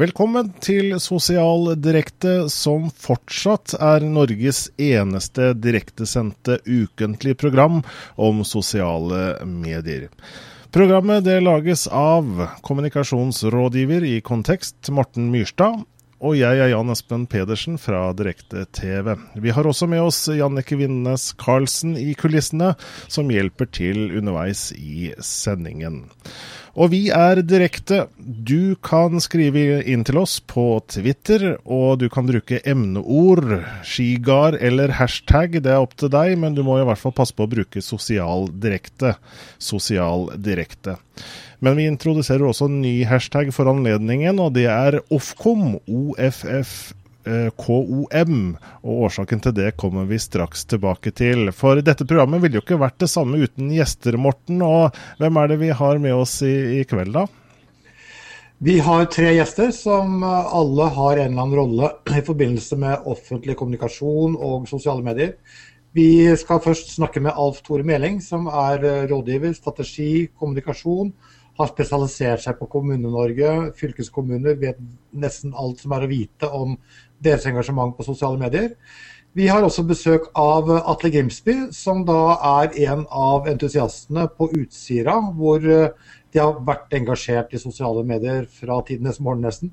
Velkommen til Sosial Direkte, som fortsatt er Norges eneste direktesendte ukentlige program om sosiale medier. Programmet lages av kommunikasjonsrådgiver i Kontekst, Morten Myrstad, og jeg er Jan Espen Pedersen fra Direkte TV. Vi har også med oss Jannike Vindnes Karlsen i kulissene, som hjelper til underveis i sendingen. Og vi er direkte. Du kan skrive inn til oss på Twitter, og du kan bruke emneord, skigard eller hashtag. Det er opp til deg, men du må i hvert fall passe på å bruke sosial direkte. Sosial direkte. Men vi introduserer også en ny hashtag for anledningen, og det er OFFKOM. OFF Eh, KOM, og årsaken til det kommer vi straks tilbake til. For dette programmet ville jo ikke vært det samme uten gjester, Morten. Og hvem er det vi har med oss i, i kveld, da? Vi har tre gjester som alle har en eller annen rolle i forbindelse med offentlig kommunikasjon og sosiale medier. Vi skal først snakke med Alf Tore Meling, som er rådgiver, strategi, kommunikasjon. Har spesialisert seg på Kommune-Norge, fylkeskommuner, vet nesten alt som er å vite om deres engasjement på sosiale medier. Vi har også besøk av Atle Grimsby, som da er en av entusiastene på Utsira, hvor eh, de har vært engasjert i sosiale medier fra tidenes morgen nesten.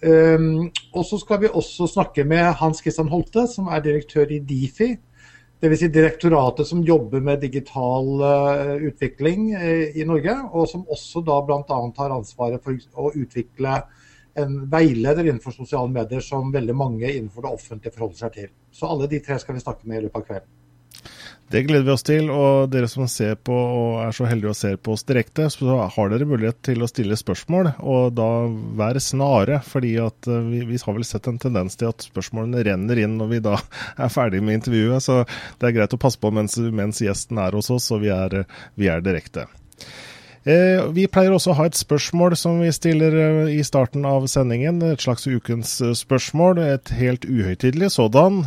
Um, og så skal vi også snakke med Hans Christian Holte, som er direktør i Difi. Dvs. Si direktoratet som jobber med digital uh, utvikling uh, i Norge, og som også da bl.a. har ansvaret for å utvikle en veileder innenfor sosiale medier som veldig mange innenfor det offentlige forholder seg til. Så alle de tre skal vi snakke med i løpet av kvelden. Det gleder vi oss til. Og dere som ser på og er så heldige å se på oss direkte, så har dere mulighet til å stille spørsmål. Og da vær snare, fordi eh, vi, vi har vel sett en tendens til at spørsmålene renner inn når vi da er ferdig med intervjuet. Så det er greit å passe på mens, mens gjesten er hos oss og vi er, vi er direkte. Eh, vi pleier også å ha et spørsmål som vi stiller eh, i starten av sendingen. Et slags ukens eh, spørsmål. Et helt uhøytidelig sådan.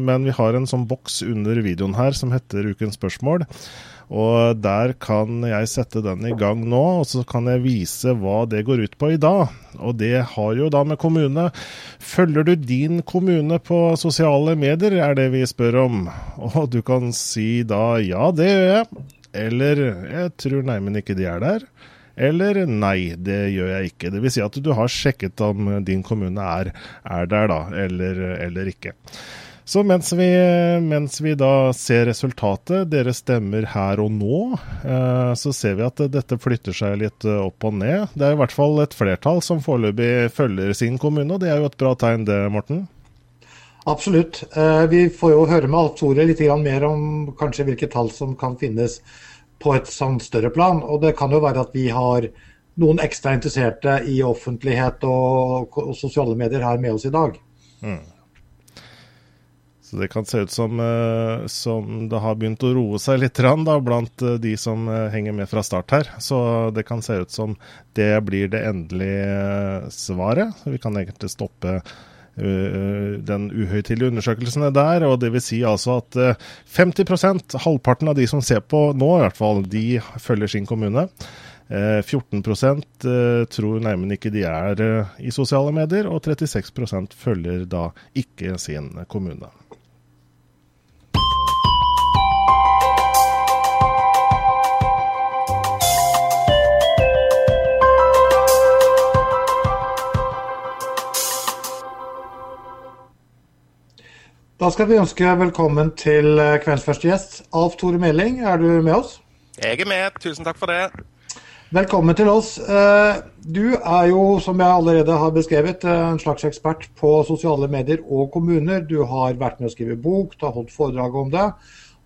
Men vi har en sånn boks under videoen her som heter Ukens spørsmål. Og der kan jeg sette den i gang nå, og så kan jeg vise hva det går ut på i dag. Og det har jo da med kommune. Følger du din kommune på sosiale medier, er det vi spør om. Og du kan si da ja, det gjør jeg. Eller jeg tror neimen ikke de er der. Eller nei, det gjør jeg ikke. Dvs. Si at du har sjekket om din kommune er, er der, da, eller, eller ikke. Så mens vi, mens vi, da ser resultatet, dere stemmer her og nå, eh, så ser vi at dette flytter seg litt opp og ned. Det er i hvert fall et flertall som foreløpig følger sin kommune, og det er jo et bra tegn det, Morten? Absolutt. Eh, vi får jo høre med Alf Tore litt mer om kanskje hvilke tall som kan finnes på et sånn større plan. Og det kan jo være at vi har noen ekstra interesserte i offentlighet og, og sosiale medier her med oss i dag. Mm. Så det kan se ut som, uh, som, det har begynt å roe seg litt da, blant uh, de som uh, henger med fra start her. Så det kan se ut som det blir det endelige svaret. Vi kan egentlig stoppe Eh, den uhøytidelige undersøkelsene der. og vil si altså at 50 eh, halvparten av de som ser på nå, i hvert fall, de følger sin kommune. 14 eh, tror neimen ikke de er i sosiale medier, og 36% følger da ikke sin kommune. Da skal vi ønske velkommen til eh, kveldens første gjest. Alf Tore Meling, er du med oss? Jeg er med, tusen takk for det. Velkommen til oss. Eh, du er jo, som jeg allerede har beskrevet, eh, en slags ekspert på sosiale medier og kommuner. Du har vært med å skrive bok, du har holdt foredrag om det.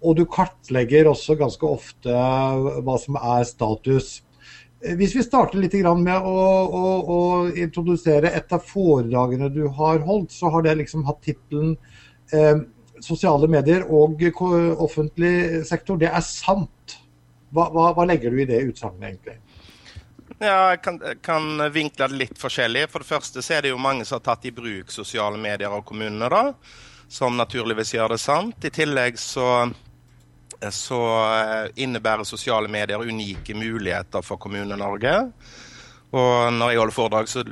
Og du kartlegger også ganske ofte hva som er status. Hvis vi starter litt med å, å, å introdusere et av foredragene du har holdt, så har det liksom hatt tittelen sosiale medier og offentlig sektor, det er sant. Hva, hva, hva legger du i det utsagnet, egentlig? Ja, jeg kan, kan, vinkle det litt forskjellig. For det første så er det jo mange som har tatt i bruk sosiale medier av kommunene, da, som naturligvis gjør det sant. I tillegg så, så eh, innebærer sosiale medier unike muligheter for Kommune-Norge. Og når jeg holder foredrag, så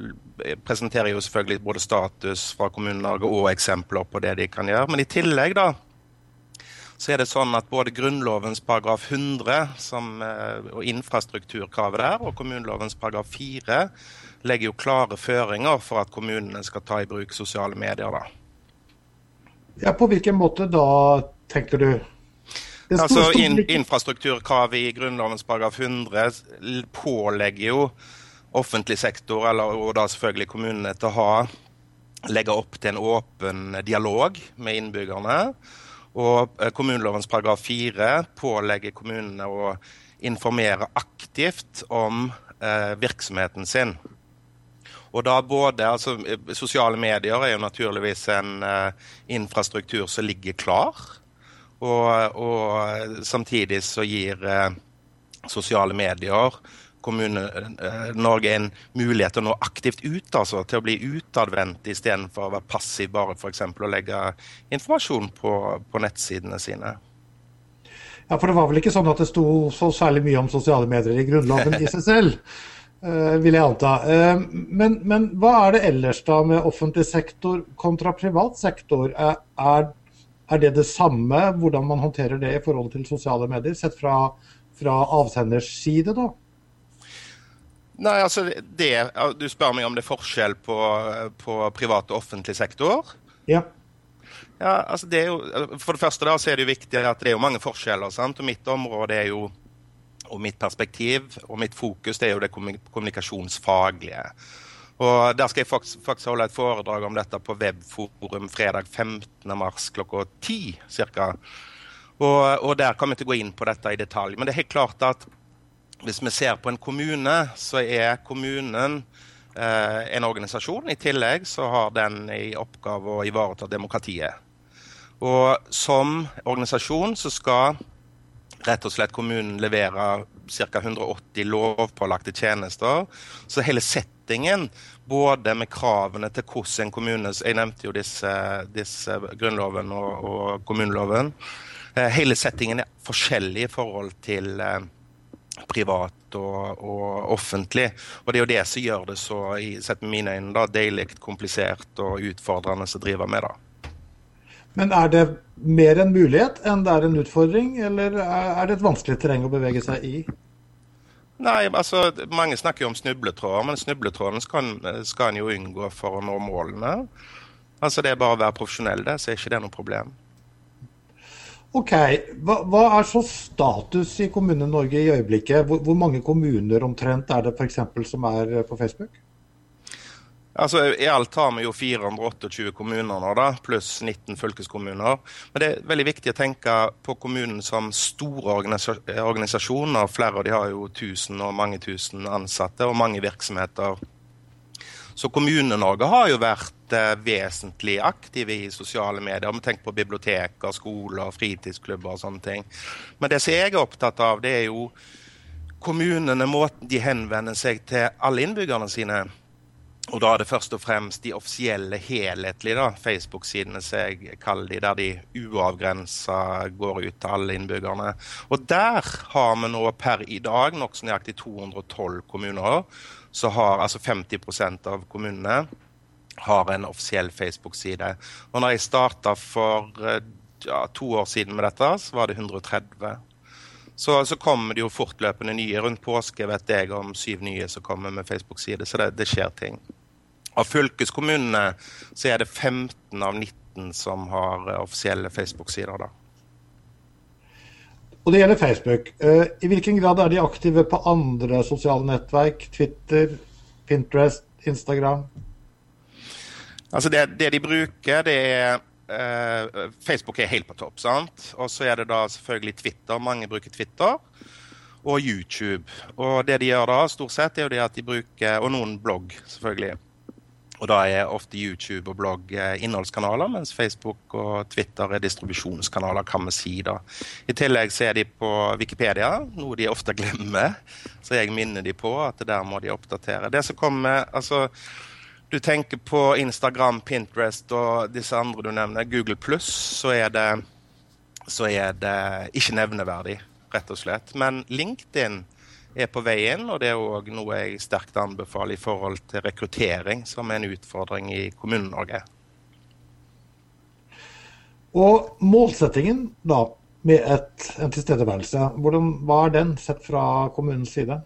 presenterer jeg jo selvfølgelig både status fra Kommune-Norge og eksempler på det de kan gjøre. Men i tillegg da, så er det sånn at både Grunnlovens paragraf 100 som, eh, og infrastrukturkravet der, og kommunelovens paragraf 4 legger jo klare føringer for at kommunene skal ta i bruk sosiale medier. da. Ja, På hvilken måte da, tenker du? Altså, in, Infrastrukturkravet i Grunnlovens paragraf 100 pålegger jo offentlig sektor, eller, og da selvfølgelig kommunene, til å ha, legge opp til en åpen dialog med innbyggerne. Og eh, kommunelovens paragraf 4 pålegger kommunene å informere aktivt om eh, virksomheten sin. Og da både, altså Sosiale medier er jo naturligvis en eh, infrastruktur som ligger klar. Og, og samtidig så gir eh, sosiale medier Kommune-Norge en mulighet til å nå aktivt ut, altså til å bli utadvendt istedenfor å være passiv bare f.eks. å legge informasjon på, på, nettsidene sine. Ja, for det var vel ikke sånn at det sto så særlig mye om sosiale medier i Grunnloven i seg selv, uh, vil jeg anta. Uh, men, men, hva er det ellers da med offentlig sektor kontra privat sektor? Er, er det det samme, hvordan man håndterer det i forhold til sosiale medier, sett fra, fra avsenders side, da? Nei, altså det, Du spør meg om det er forskjell på, på privat og offentlig sektor? Ja. ja altså det er jo, for det første da, så er det jo viktig at det er jo mange forskjeller. sant? Og Mitt område er jo, og mitt perspektiv og mitt fokus det er jo det kommunikasjonsfaglige. Og Der skal jeg faktisk, faktisk holde et foredrag om dette på Webforum fredag 15.3 klokka 10 ca. Og, og der kommer vi til å gå inn på dette i detalj. Men det er helt klart at hvis vi ser på en kommune, så er kommunen eh, en organisasjon. I tillegg så har den i oppgave å ivareta demokratiet. Og som organisasjon så skal rett og slett kommunen levere ca. 180 lovpålagte tjenester. Så hele settingen, både med kravene til hvordan en kommune Jeg nevnte jo disse, disse Grunnloven og, og kommuneloven. Eh, hele settingen er forskjellig i forhold til eh, privat og, og, offentlig. Og det er jo det som gjør det så, sett med mine øyne, da, deilig komplisert og utfordrende å drive med. da. Men er det mer en mulighet enn det er en utfordring, eller er det et vanskelig terreng å bevege seg i? Nei, altså Mange snakker jo om snubletråder, men snubletråden skal, skal en jo unngå for å nå målene. Altså Det er bare å være profesjonell, det, så er ikke det noe problem. Ok, hva, hva, er så status i Kommune-Norge i øyeblikket? Hvor, hvor, mange kommuner omtrent er det f.eks. som er på Facebook? Altså, I alt har vi jo 428 kommuner nå, da, pluss 19 fylkeskommuner. Men det er veldig viktig å tenke på kommunen som store organisasjoner. Flere av de har jo 1000 og mange tusen ansatte og mange virksomheter. Så Kommune-Norge har jo vært eh, vesentlig aktive i sosiale medier. Vi tenker på biblioteker, skoler, fritidsklubber og sånne ting. Men det som jeg er opptatt av, det er jo kommunene, måten de henvender seg til alle innbyggerne sine. Og da er det først og fremst de offisielle, helhetlige Facebook-sidene som jeg kaller de, der de uavgrensa går ut til alle innbyggerne. Og der har vi nå per i dag nokså nøyaktig 212 kommuner. Så har altså 50% av kommunene har en offisiell Facebook-side. Og når jeg starta for eh, ja, to år siden med dette, så var det 130. Så, så kommer det jo fortløpende nye. Rundt påske vet jeg om syv nye som kommer med Facebook-side. Så det, det, skjer ting. Av fylkeskommunene så er det 15 av 19 som har eh, offisielle Facebook-sider. da. Og det gjelder Facebook. Eh, I hvilken grad er de aktive på andre sosiale nettverk? Twitter, Pinterest, Instagram? Altså det, det, de bruker, det er eh, Facebook er helt på topp. sant? Og så er det da selvfølgelig Twitter. Mange bruker Twitter. Og YouTube. Og det de gjør da, stort sett, er jo det at de bruker Og noen blogg, selvfølgelig. Og da er ofte YouTube og blogg eh, innholdskanaler, mens Facebook og Twitter er distribusjonskanaler, kan vi si. da. I tillegg så er de på Wikipedia, noe de ofte glemmer. Så jeg minner de på at der må de oppdatere. Det som kommer, altså du tenker på Instagram, Pinterest og disse andre du nevner, Google pluss, så, så, er det ikke nevneverdig, rett og slett. Men LinkedIn er på vei inn. Og det er òg noe jeg sterkt anbefaler i forhold til rekruttering, som er en utfordring i Kommune-Norge. Og målsettingen da med et, en tilstedeværelse, hvordan, hva er den sett fra kommunens side?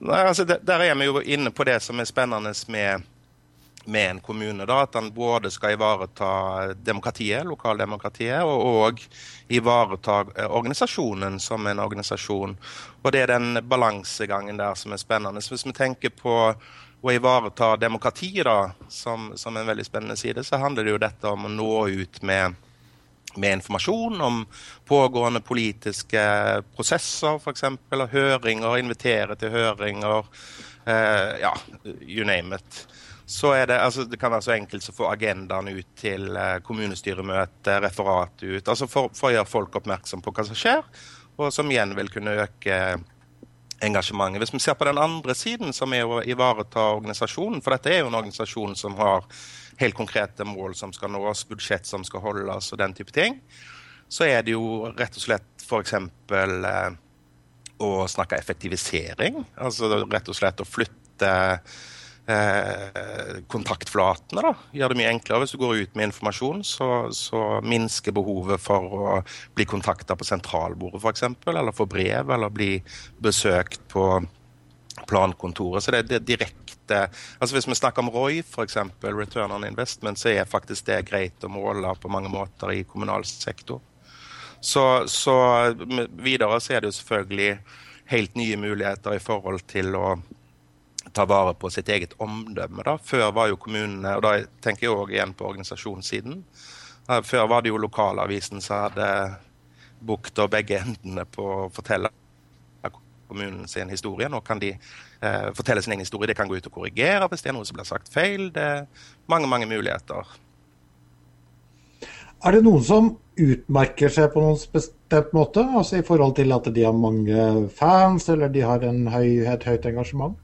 Nei, altså Der er vi jo inne på det som er spennende med, med en kommune. da, At den både skal ivareta demokratiet, lokaldemokratiet, og og ivareta eh, organisasjonen som en organisasjon. Og Det er den balansegangen der som er spennende. Så Hvis vi tenker på å ivareta demokratiet da, som, som en veldig spennende side, så handler det jo dette om å nå ut med med informasjon om pågående politiske prosesser, f.eks. Høringer, invitere til høringer. Eh, ja, you name it. Så er det, altså, det kan være så enkelt som å få agendaen ut til eh, kommunestyremøte, referatet ut. altså for, for, å gjøre folk oppmerksom på hva som skjer, og som igjen vil kunne øke engasjementet. Hvis vi ser på den andre siden, som er å ivareta organisasjonen, for dette er jo en organisasjon som har helt konkrete mål som skal nås, budsjett som skal holdes og den type ting, så er det jo rett og slett f.eks. Eh, å snakke effektivisering. Altså rett og slett å flytte kontaktflatene. da, Gjør det mye enklere. Hvis du går ut med informasjon, så, så minsker behovet for å bli kontakta på sentralbordet f.eks., eller få brev, eller bli besøkt på plankontoret. Så det, det direkte altså Hvis vi snakker om ROI, f.eks., Return on Investment, så er faktisk det greit å måle på mange måter i kommunal sektor. Så, så videre så er det jo selvfølgelig helt nye muligheter i forhold til å ta vare på sitt eget omdømme. da. Før var jo kommunene, og da tenker jeg òg igjen på organisasjonssiden, før var det jo lokalavisen som hadde bukta begge endene på å fortelle kommunen sin historie. Nå kan de eh, fortelle sin egen historie. Det kan gå ut og korrigere hvis det er noe som blir sagt feil. Det er mange, mange muligheter. Er det noen som utmerker seg på noen bestemt måte? Altså I forhold til at de har mange fans, eller de har høy, et høyt engasjement?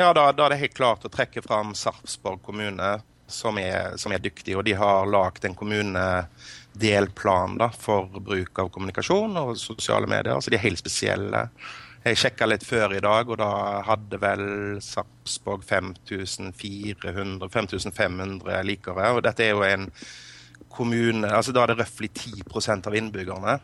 Ja, da, da, er det helt klart å trekke fram Sarpsborg kommune, som er, som er dyktig. Og de har lagd en kommunedelplan da, for bruk av kommunikasjon og sosiale medier. Så de er helt spesielle. Jeg sjekka litt før i dag, og da hadde vel Sarpsborg 5500 likere. Og dette er jo en kommune altså Da er det røftlig 10% av innbyggerne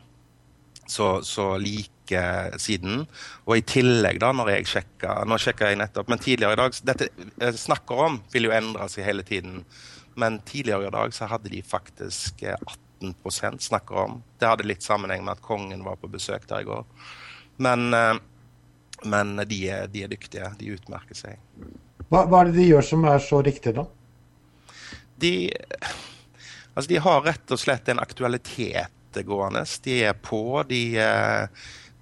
så, så like siden. Og i tillegg, da, når jeg sjekka Nå sjekka jeg nettopp, men tidligere i dag Dette jeg snakker om, vil jo endre seg hele tiden. Men tidligere i dag så hadde de faktisk 18 18 snakker om. Det hadde litt sammenheng med at kongen var på besøk der i går. Men, eh, men de, er, de, er, dyktige. De utmerker seg. Hva, hva, er det de gjør som er så riktig, da? De, altså de har rett og slett en aktualitet gående. De er på. De, eh,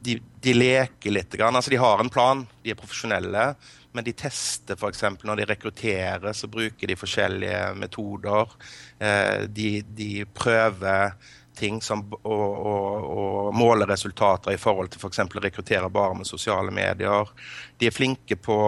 de, de leker litt. Altså de har en plan. De er profesjonelle. Men de tester f.eks. når de rekrutterer, så bruker de forskjellige metoder. Eh, de, de prøver ting som å, å, å, måle resultater i forhold til f.eks. For å rekruttere bare med sosiale medier. De er flinke på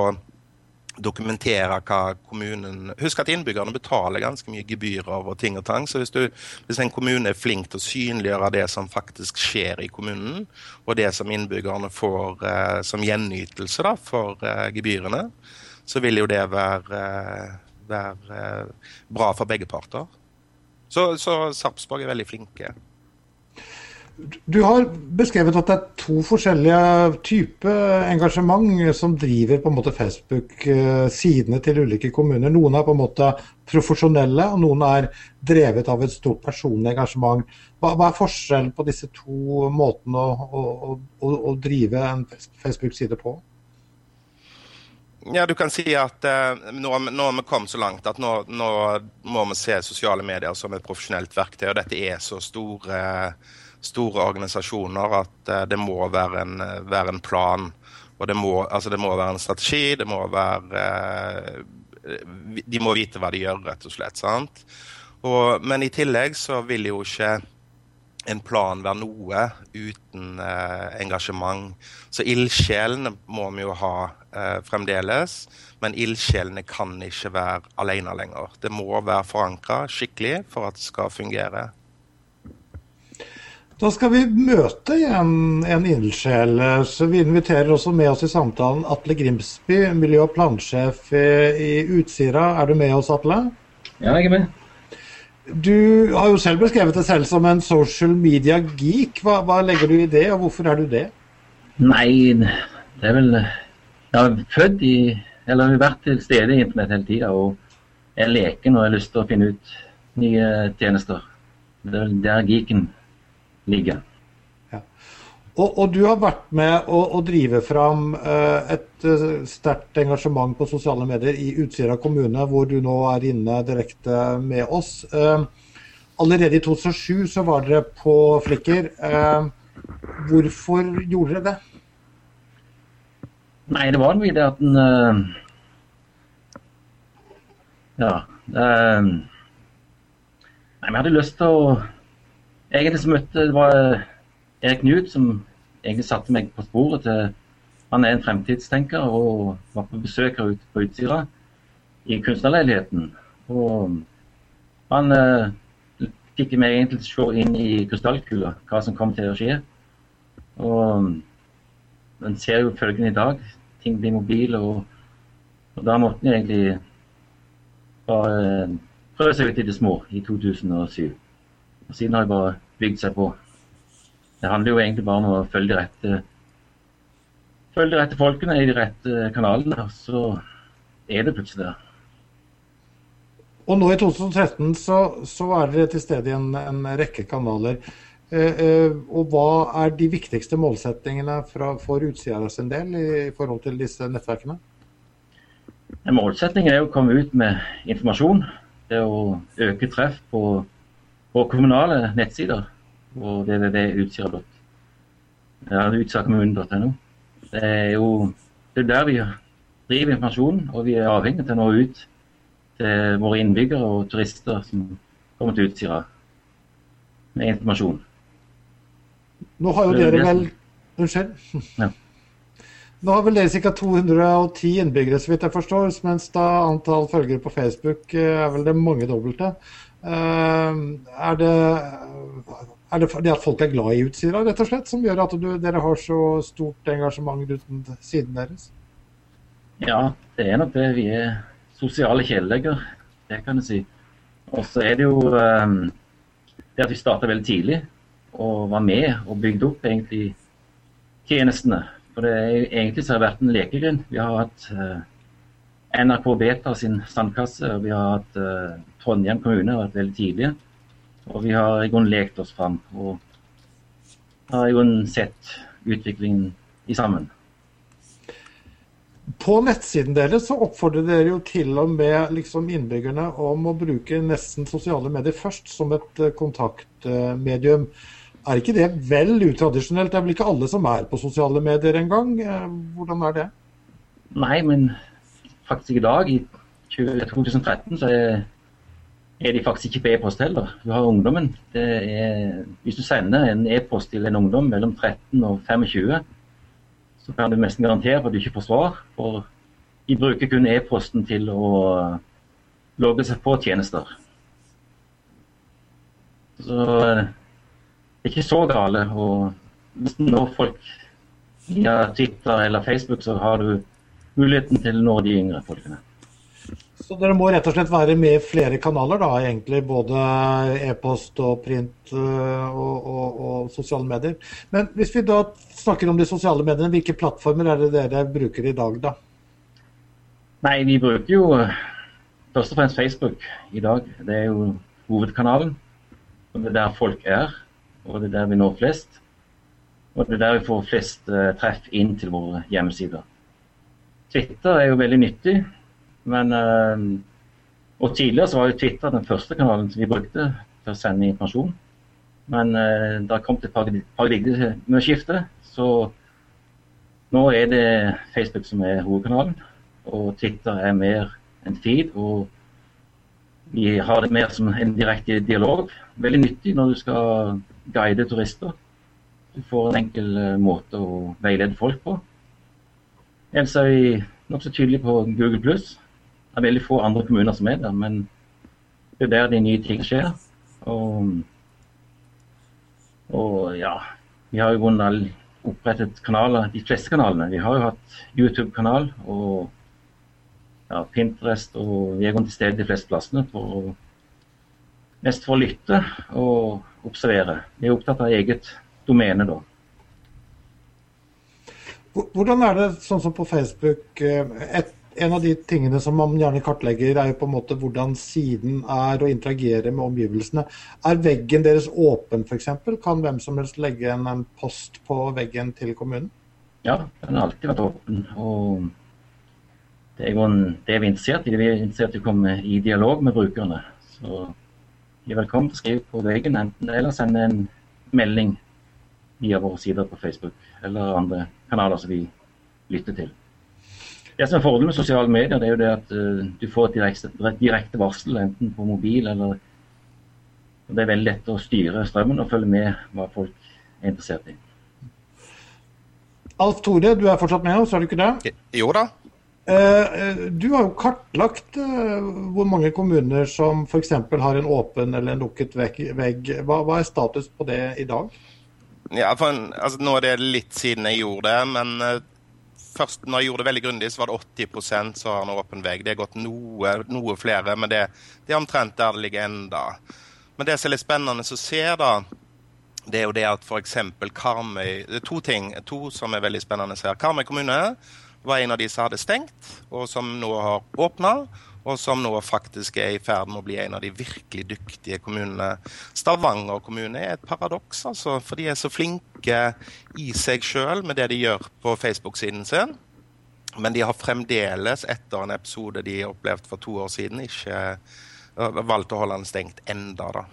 dokumentere hva kommunen Husk at innbyggerne betaler ganske mye gebyrer og ting og tang. Så hvis, du, hvis, en kommune er flink til å synliggjøre det som faktisk skjer i kommunen, og det som innbyggerne får eh, som gjenytelse da, for eh, gebyrene, så vil jo det være, eh, være eh, bra for begge parter. Så, så Sarpsborg er veldig flinke. Du har beskrevet at det er to forskjellige typer engasjement som driver på en måte Facebook-sidene til ulike kommuner. Noen er på en måte profesjonelle, og noen er drevet av et stort personlig engasjement. Hva, hva er forskjellen på disse to måtene å, å, å, å drive en Facebook-side på? Ja, du kan si at eh, nå, har vi kommet så langt at nå, nå, må vi se sosiale medier som et profesjonelt verktøy. og Dette er så store uh, store organisasjoner at uh, det må være en, eh, være en, plan. Og det må, altså det må være en strategi, det må være uh, De må vite hva de gjør, rett og slett. sant? Og, men i tillegg så vil jo ikke en plan være noe uten eh, engasjement. Så ildsjelene må vi jo ha eh, fremdeles. Men ildsjelene kan ikke være alene lenger. Det må være forankra skikkelig for at det skal fungere. Da skal vi møte en, en ildsjel. Vi inviterer også med oss i samtalen Atle Grimsby, miljø- og plansjef i Utsira. Er du med oss, Atle? Ja, jeg er med. Du har jo selv beskrevet deg selv som en social media geek. Hva, hva legger du i det, og hvorfor er du det? Nei, det er vel Jeg har født i Eller har vært til stede i internett hele tida og er leken og har lyst til å finne ut nye tjenester. Det er vel der geeken ligger. Ja. Og, og, du har vært med å, å drive fram uh, et uh, sterkt engasjement på sosiale medier i Utsira kommune, hvor du nå er inne direkte med oss. Uh, allerede i 2007 så var dere på Flikker. hvorfor gjorde dere det? Nei, det var i det at en Ja. nei, vi hadde lyst til å Egentlig så møtte det var Erik Knut som egentlig satte meg på sporet til Han er en fremtidstenker og var på besøk her ute på Utsira i kunstnerleiligheten. Og han eh, fikk meg egentlig til å se inn i krystallkula hva som kom til å skje. Og en ser jo følgende i dag. Ting blir mobile, og, og da måtte en egentlig bare prøve seg ut i det små i 2007. Og siden har de bare bygd seg på. Det handler jo egentlig bare om å følge de rette, følge de rette folkene i de rette kanalene, så er det plutselig der. Og nå i 2013 så, så er dere til stede i en, en rekke kanaler. Eh, eh, og hva er de viktigste målsettingene fra, for Utsida sin del i, i forhold til disse nettverkene? Målsettingen er å komme ut med informasjon. Det er å øke treff på på kommunale nettsider på www.utsirakommunen.no. Det er jo det er der vi driver informasjonen, og vi er avhengig til å nå ut til våre innbyggere og turister som kommer til Utsira med informasjon. Nå har jo dere vel Unnskyld. Ja. Nå har vel dere ca. 210 innbyggere, så vidt jeg forstår, mens da antall følgere på Facebook eh, er vel det mange dobbelte. Eh, er det, er det det at folk er glad i Utsira, rett og slett, som gjør at du, dere har så stort engasjement uten siden deres? Ja, det er nok det. Vi er sosiale kjælelegger, det kan jeg si. Og så er det jo um, det at vi starta veldig tidlig og var med og bygde opp egentlig tjenestene. For det er egentlig så har det vært en lekegrind. Vi har hatt uh, NRK Beta sin sandkasse, og vi har hatt uh, Trondheim kommune har vært veldig tidlige. Og vi har i grunnen lekt oss fram og har i grunnen sett utviklingen i sammen. På nettsiden deres så oppfordrer dere jo til og med liksom innbyggerne om å bruke nesten sosiale medier først som et eh, kontaktmedium. Er ikke det vel utradisjonelt? Det er vel ikke alle som er på sosiale medier engang? Eh, hvordan er det? Nei, men faktisk i dag, i 2013, så er er de faktisk ikke på e-post heller. Du har ungdommen. Er, hvis du sender en e-post til en ungdom mellom 13 og 25, så kan du nesten garantere at du ikke får svar. For de bruker kun e-posten til å logge seg på tjenester. Så det er ikke så gale. Og hvis når folk via Twitter eller Facebook, så har du muligheten til å nå de yngre folkene. Så dere må rett og slett være med i flere kanaler, da, egentlig. Både e-post og print øh, og, og, og, sosiale medier. Men hvis vi da snakker om de sosiale mediene, hvilke plattformer er det dere bruker i dag, da? Nei, vi bruker jo først og fremst Facebook i dag. Det er jo hovedkanalen. Og det er der folk er, og det er der vi når flest. Og det er der vi får flest uh, treff inn til våre hjemmesider. Twitter er jo veldig nyttig. Men uh, Og tidligere så var jo Twitter den første kanalen som vi brukte til å sende informasjon. Men uh, det har kommet et paradigmeskifte, så nå er det Facebook som er hovedkanalen. Og Twitter er mer en feed. og vi har det mer som en direkte dialog. Veldig nyttig når du skal guide turister. Du får en enkel uh, måte å veilede folk på. Ellers er vi nokså tydelige på Google pluss. Det er veldig få andre kommuner som er der, men det er der de nye ting skjer. Og Og ja, vi har jo opprettet kanaler, de fleste kanalene. Vi har jo hatt YouTube-kanal og ja, Pinterest, og vi er til stede de fleste plassene for mest for å lytte og observere. Vi er opptatt av eget domene da. Hvordan er det sånn som på Facebook? Eh, et, en av de tingene som man gjerne kartlegger, er jo på en måte hvordan siden er og interagerer med omgivelsene. Er veggen deres åpen f.eks.? Kan hvem som helst legge en, en, post på veggen til kommunen? Ja, den har alltid vært åpen. og det er, en, det er vi interessert i. Vi er interessert i å komme i dialog med brukerne. Så de er velkommen til å skrive på veggen enten eller sende en melding via våre sider på Facebook eller andre kanaler som vi lytter til. Det som er Fordelen med sosiale medier, det er jo det at uh, du får et direkte, direkte, varsel enten på mobil eller Det er veldig lett å styre strømmen og følge med hva folk er interessert i. Alf Tore, du er fortsatt med oss, er du ikke det? Jo da. Uh, du har jo kartlagt hvor mange kommuner som f.eks. har en åpen eller en lukket vegg. Hva, hva, er status på det i dag? Ja, en, altså, Nå er det litt siden jeg gjorde det, men først når jeg gjorde det veldig grundig, så var det 80% som har en åpen vegg. Det er gått noe, noe flere, men det, det, er omtrent der det ligger enda. Men det som er litt spennende å se, da, det er jo det at f.eks. Karmøy Det er to ting to som er veldig spennende å se. Karmøy kommune var en av de som hadde stengt, og som nå har åpna og som nå faktisk er i ferd med å bli en av de virkelig dyktige kommunene. Stavanger kommune er et paradoks, altså, for de er så flinke i seg sjøl med det de gjør på Facebook-siden sin. Men de har fremdeles, etter en episode de opplevde for to år siden, ikke valgt å holde den stengt enda. da.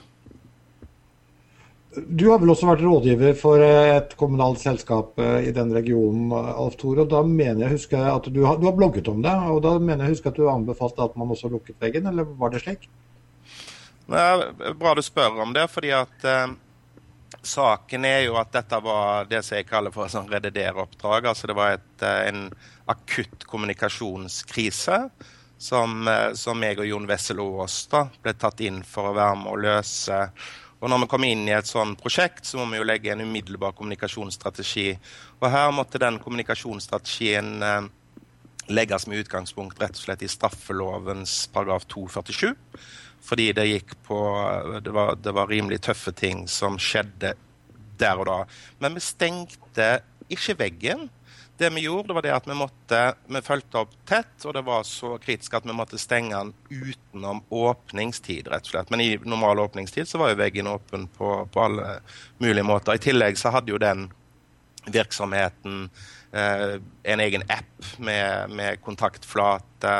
Du har vel også vært rådgiver for et kommunalt selskap eh, i den regionen, Alf Tore. og Da mener jeg husker at du har, du har, blogget om det, og da mener jeg husker at du anbefalte at man også lukket veggen, eller var det slik? Det er bra du spør om det, fordi at eh, saken er jo at dette var det som jeg kaller for sånn redederoppdrag. Altså det var et, eh, en akutt kommunikasjonskrise som, eh, som jeg og Jon Wessel Aas ble tatt inn for å være med å løse og når vi kommer inn i et sånt prosjekt, så må vi jo legge en umiddelbar kommunikasjonsstrategi. Og her måtte den kommunikasjonsstrategien eh, legges med utgangspunkt rett og slett i straffelovens paragraf 247. Fordi det gikk på det var, det var rimelig tøffe ting som skjedde der og da. Men vi stengte ikke veggen. Det vi gjorde, det var det at vi måtte, vi fulgte opp tett, og det var så kritisk at vi måtte stenge den utenom åpningstid, rett og slett. Men i normal åpningstid så var jo veggen åpen på, på alle mulige måter. I tillegg så hadde jo den virksomheten eh, en egen app med, med, kontaktflate.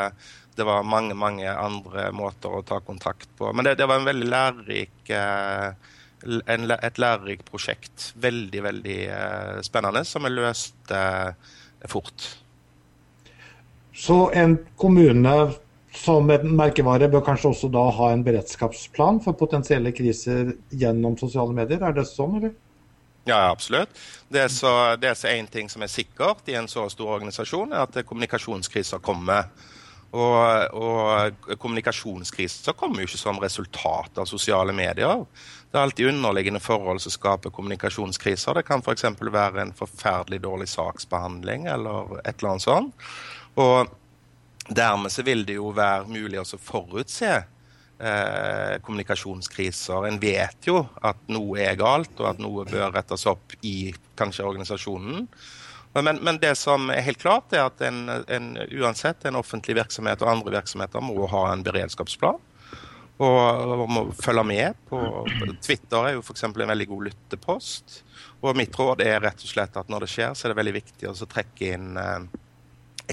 Det var mange, mange andre måter å ta kontakt på. Men det, det var en veldig lærerik eh, en, et lærerikt prosjekt. Veldig, veldig uh, spennende, som er løst uh, fort. Så en kommune som en merkevare bør kanskje også da ha en beredskapsplan for potensielle kriser gjennom sosiale medier? Er det sånn, eller? Ja, absolutt. Det er så, det er én ting som er sikkert i en så stor organisasjon, er at kommunikasjonskriser kommer. Og, og kommunikasjonskriser kommer jo ikke som resultat av sosiale medier. Det er alltid underliggende forhold som skaper kommunikasjonskriser. Det kan f.eks. være en forferdelig dårlig saksbehandling eller et eller annet sånt. Og dermed så vil det jo være mulig å forutse eh, kommunikasjonskriser. En vet jo at noe er galt, og at noe bør rettes opp i kanskje organisasjonen. Men, men, det som er helt klart, er at en, en, uansett en offentlig virksomhet og andre virksomheter må ha en beredskapsplan og, om å følge med. på Twitter er jo f.eks. en veldig god lyttepost. Og mitt råd er rett og slett at når det skjer, så er det veldig viktig å trekke inn eh,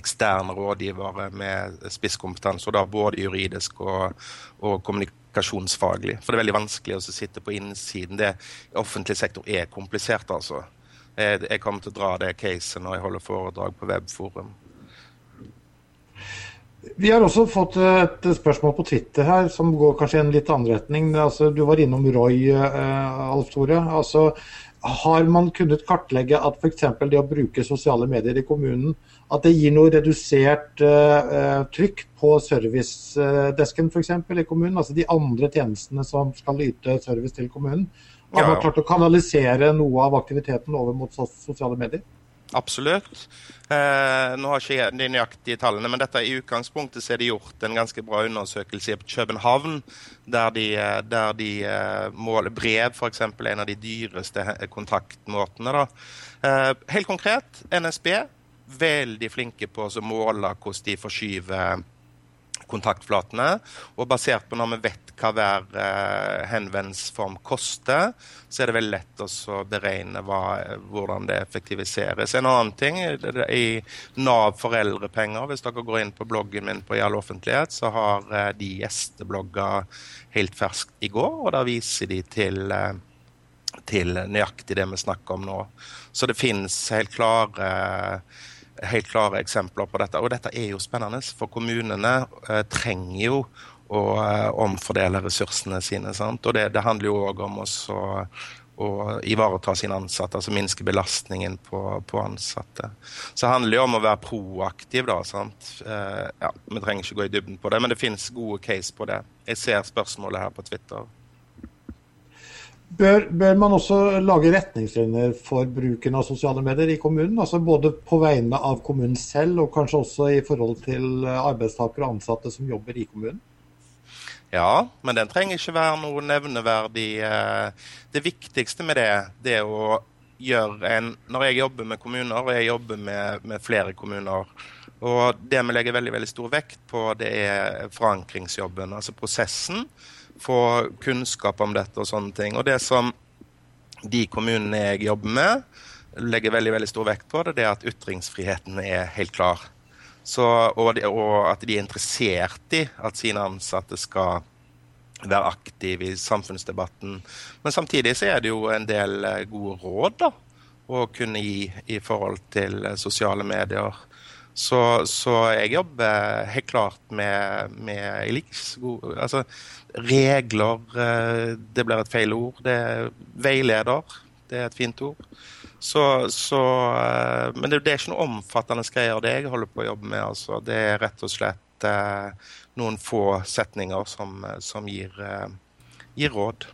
eksterne rådgivere med spisskompetanse, og da både juridisk og, og, kommunikasjonsfaglig. For det er veldig vanskelig å sitte på innsiden. Det offentlig sektor er komplisert, altså. Jeg, kommer til å dra det caset når jeg holder foredrag på Webforum. Vi har også fått et spørsmål på Twitter her som går kanskje i en litt annen retning. Altså, du var innom Roy, eh, Alf Tore. Altså, har man kunnet kartlegge at f.eks. det å bruke sosiale medier i kommunen, at det gir noe redusert eh, trykk på servicedesken f.eks. i kommunen? Altså de andre tjenestene som skal yte service til kommunen. Har man klart å kanalisere noe av aktiviteten over mot sosiale medier? Absolutt. Eh, nå har ikke jeg de nøyaktige tallene, men dette i utgangspunktet så er det gjort en ganske bra undersøkelse i København, der de, eh, der de eh, måler brev, f.eks. en av de dyreste kontaktmåtene. Da. Eh, helt konkret, NSB veldig flinke på å måle hvordan de forskyver kontaktflatene. Og basert på når vi vet hva hver eh, henvendelsesform koster, så er det veldig lett å beregne hva, hvordan det effektiviseres. En annen ting i Nav foreldrepenger, hvis dere går inn på bloggen min på I all offentlighet, så har eh, de gjesteblogga helt ferskt i går, og da viser de til eh, til nøyaktig det vi snakker om nå. Så det finnes helt klare helt klare eksempler på dette. Og dette er jo spennende, for kommunene eh, trenger jo å eh, omfordele ressursene sine. Sant? Og det, det handler jo òg om også å ivareta sine ansatte, altså minske belastningen på, på, ansatte. Så det handler jo om å være proaktiv, da. sant? Eh, ja, Vi trenger ikke gå i dybden på det, men det finnes gode case på det. Jeg ser spørsmålet her på Twitter. Bør, bør, man også lage retningslinjer for bruken av sosiale medier i kommunen? altså Både på vegne av kommunen selv, og kanskje også i forhold til arbeidstakere og ansatte som jobber i kommunen? Ja, men den trenger ikke være noe nevneverdig. Eh, det viktigste med det, det er å gjøre en Når jeg jobber med kommuner, og jeg jobber med, med flere kommuner, og det vi legger veldig, veldig stor vekt på, det er forankringsjobben, altså prosessen få kunnskap om dette og sånne ting. Og det som de kommunene jeg jobber med, legger veldig veldig stor vekt på, det er at ytringsfriheten er helt klar. Så, og, de, og, at de er interessert i at sine ansatte skal være aktive i samfunnsdebatten. Men samtidig så er det jo en del eh, gode råd da, å kunne gi i forhold til eh, sosiale medier. Så, så jeg jobber helt klart med, med liker, altså, regler eh, Det blir et feil ord. Det er veileder. Det er et fint ord. Så, så, eh, men det, det, er ikke noe omfattende greier, det jeg holder på å jobbe med. Altså. Det er rett og slett eh, noen få setninger som, som gir, eh, gir, råd.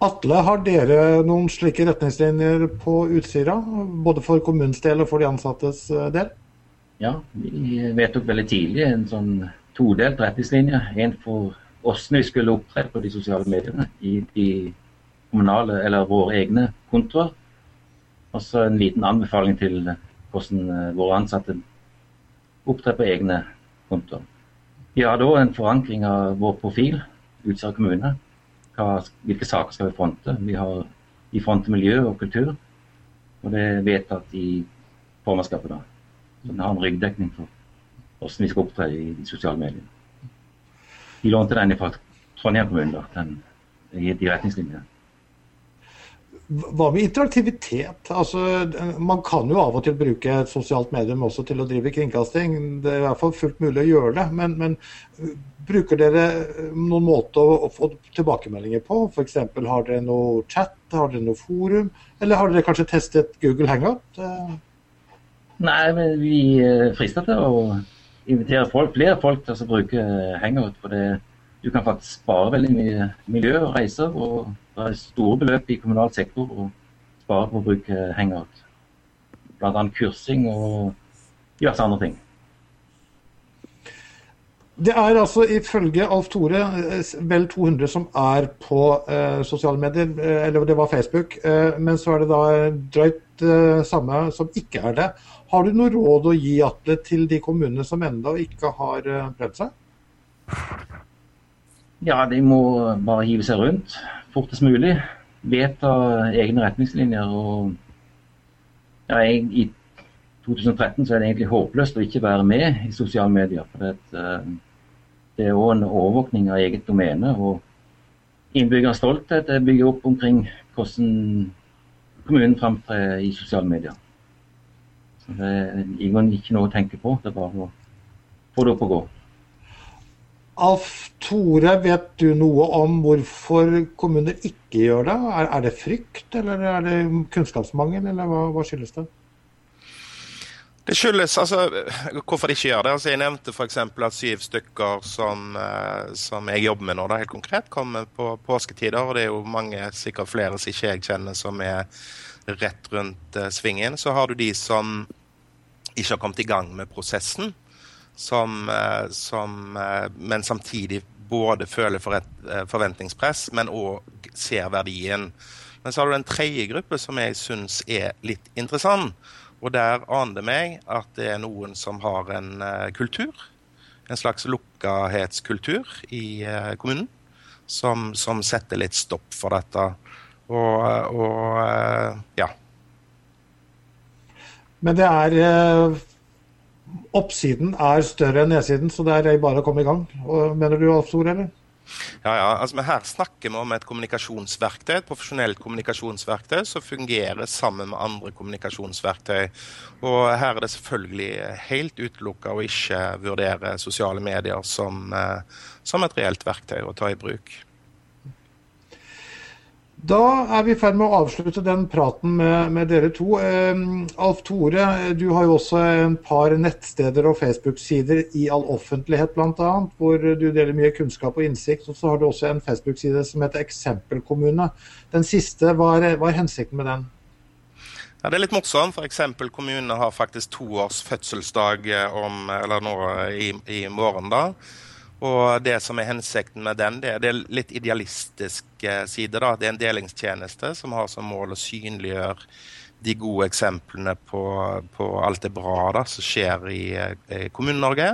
Atle, har dere noen slike retningslinjer på Utsira? Både for kommunens del og for de ansattes eh, del? Ja, vi vedtok veldig tidlig en sånn todelt retningslinje. En for hvordan vi skulle opptre på de sosiale mediene i de kommunale eller våre egne kontoer. Og så en liten anbefaling til hvordan eh, våre ansatte opptrer på egne kontoer. Vi har da en forankring av vår profil, Utsira kommune. Hva, hvilke saker skal vi fronte? Vi har i fronte miljø og kultur. Og det er vedtatt i formannskapet da. Så vi har en ryggdekning for hvordan vi skal opptre i de sosiale mediene. Vi lånte den fra Trondheim kommune, den, de retningslinjene. Hva med interaktivitet? Altså, man kan jo av og til bruke et sosialt medium også til å drive kringkasting. Det er i hvert fall fullt mulig å gjøre det. Men, men bruker dere noen måte å, å få tilbakemeldinger på? F.eks. har dere noe chat, har dere noe forum? Eller har dere kanskje testet Google Hangout? Nei, men vi frister til å invitere folk, flere folk til å bruke hangout. For det, du kan faktisk spare veldig mye miljø og reiser. Og det er store beløp i kommunal sektor å spare på å bruke hangout. Bl.a. kursing og diverse andre ting. Det er altså ifølge Alf Tore vel 200 som er på eh, sosiale medier, eh, eller det var Facebook. Eh, men så er det da drøyt eh, samme som ikke er det. Har du noe råd å gi Atle, til de kommunene som ennå ikke har eh, prøvd seg? Ja, de må bare hive seg rundt fortest mulig. Vedta egne retningslinjer. og ja, I 2013 så er det egentlig håpløst å ikke være med i sosiale medier. for uh, det er òg en overvåkning av eget domene. og Innbyggernes stolthet bygger opp omkring hvordan kommunen framtrer i sosiale medier. Så Det er ikke noe å tenke på. Det er bare å få det opp og gå. Alf Tore, vet du noe om hvorfor kommuner ikke gjør det? Er, er det frykt, eller er det kunnskapsmangel, eller hva, hva skyldes det? Det skyldes altså hvorfor de ikke gjør det. Altså, jeg nevnte f.eks. at syv stykker som, eh, som, jeg jobber med nå, da, helt konkret, kommer på påsketider. Og det er jo mange, sikkert flere som ikke jeg kjenner, som er rett rundt uh, svingen. Så har du de som ikke har kommet i gang med prosessen, som, uh, som uh, men samtidig både føler for et forventningspress, men òg ser verdien. Men så har du en tredje gruppe som jeg syns er litt interessant. Og der aner det meg at det er noen som har en kultur, en slags lukkahetskultur i kommunen, som, som, setter litt stopp for dette. Og, og ja. Men det er Oppsiden er større enn nedsiden, så det er bare å komme i gang. Mener du, Alf Stor, eller? Ja, ja. Altså, her snakker vi om et kommunikasjonsverktøy, et profesjonelt kommunikasjonsverktøy som fungerer sammen med andre kommunikasjonsverktøy. Og her er det selvfølgelig helt utelukka å ikke vurdere sosiale medier som, eh, som et reelt verktøy å ta i bruk. Da er vi i ferd med å avslutte den praten med, med dere to. Eh, Alf Tore, du har jo også en par nettsteder og Facebook-sider i all offentlighet bl.a., hvor du deler mye kunnskap og innsikt. Og så har du også en Facebook-side som heter Eksempelkommune. Den siste, hva er, hva er hensikten med den? Ja, Det er litt morsomt, for Eksempel kommune har faktisk to års fødselsdag eh, om, eller nå i, i morgen. da. Og det som er hensikten med den, det, er litt idealistisk side. da. Det er en delingstjeneste som har som mål å synliggjøre de gode eksemplene på, på alt det bra da, som skjer i, i Kommune-Norge.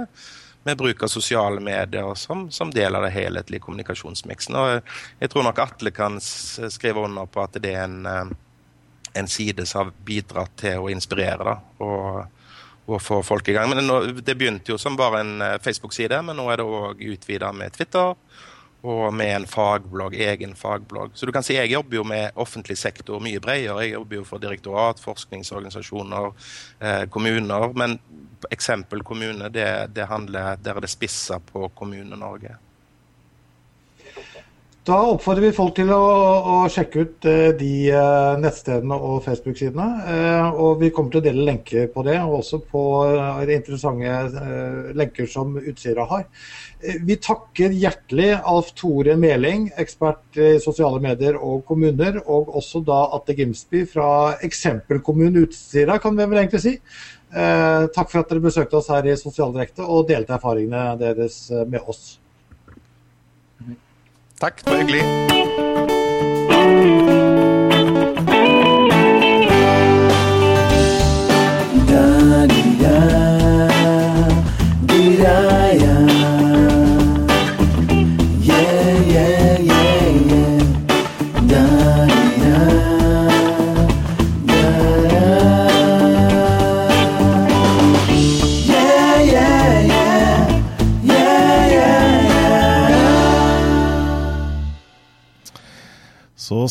Med bruk av sosiale medier som, som del av det helhetlige kommunikasjonsmiksen. Og jeg tror nok Atle kan skrive under på at det er en, eh, en side som har bidratt til å inspirere. da, og å få folk i gang. Men det, begynte jo som bare en eh, Facebook-side, men nå er det òg utvida med Twitter og med en fagblogg, egen fagblogg. Så du kan si jeg jobber jo med offentlig sektor mye bredere. Jeg jobber jo for direktorat, forskningsorganisasjoner, eh, kommuner. Men eksempel kommune, det, det handler, der er det spissa på Kommune-Norge. Da oppfordrer vi folk til å, å sjekke ut uh, de uh, nettstedene og Facebook-sidene. Uh, og vi kommer til å dele lenker på det, og også på interessante lenker som Utsira har. vi takker hjertelig Alf Tore Meling, ekspert i sosiale medier og kommuner, og også da Atte Gimsby fra eksempelkommunen Utsira, kan vi vel egentlig si. takk for at dere besøkte oss her i Sosialdirekte og delte erfaringene deres med oss. Takk, det var hyggelig.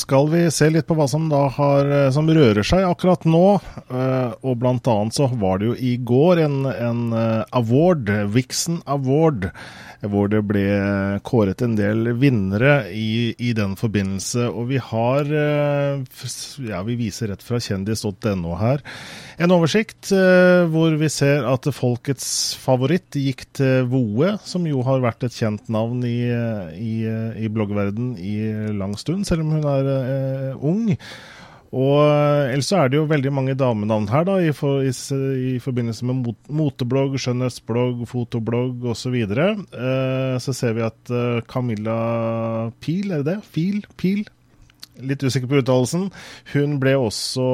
Skal vi se litt på hva som har, eh, som rører seg akkurat nå. Eh, og blant annet så var det jo i går en, en eh, award, Vixen Award, hvor det ble kåret en del vinnere i, i den forbindelse. Og vi har Ja, vi viser rett fra kjendis.no her. En oversikt hvor vi ser at folkets favoritt gikk til Voe, som jo har vært et kjent navn i, i, i bloggverden i lang stund, selv om hun er eh, ung. Og eh, ellers er det jo veldig mange damenavn her, da, i, for, i, i forbindelse med mot, moteblogg, skjønnhetsblogg, fotoblogg osv. Så, uh, så ser vi at eh, Camilla Pil, er det det? Fil? Pil? Litt usikker på uttalelsen. Hun ble også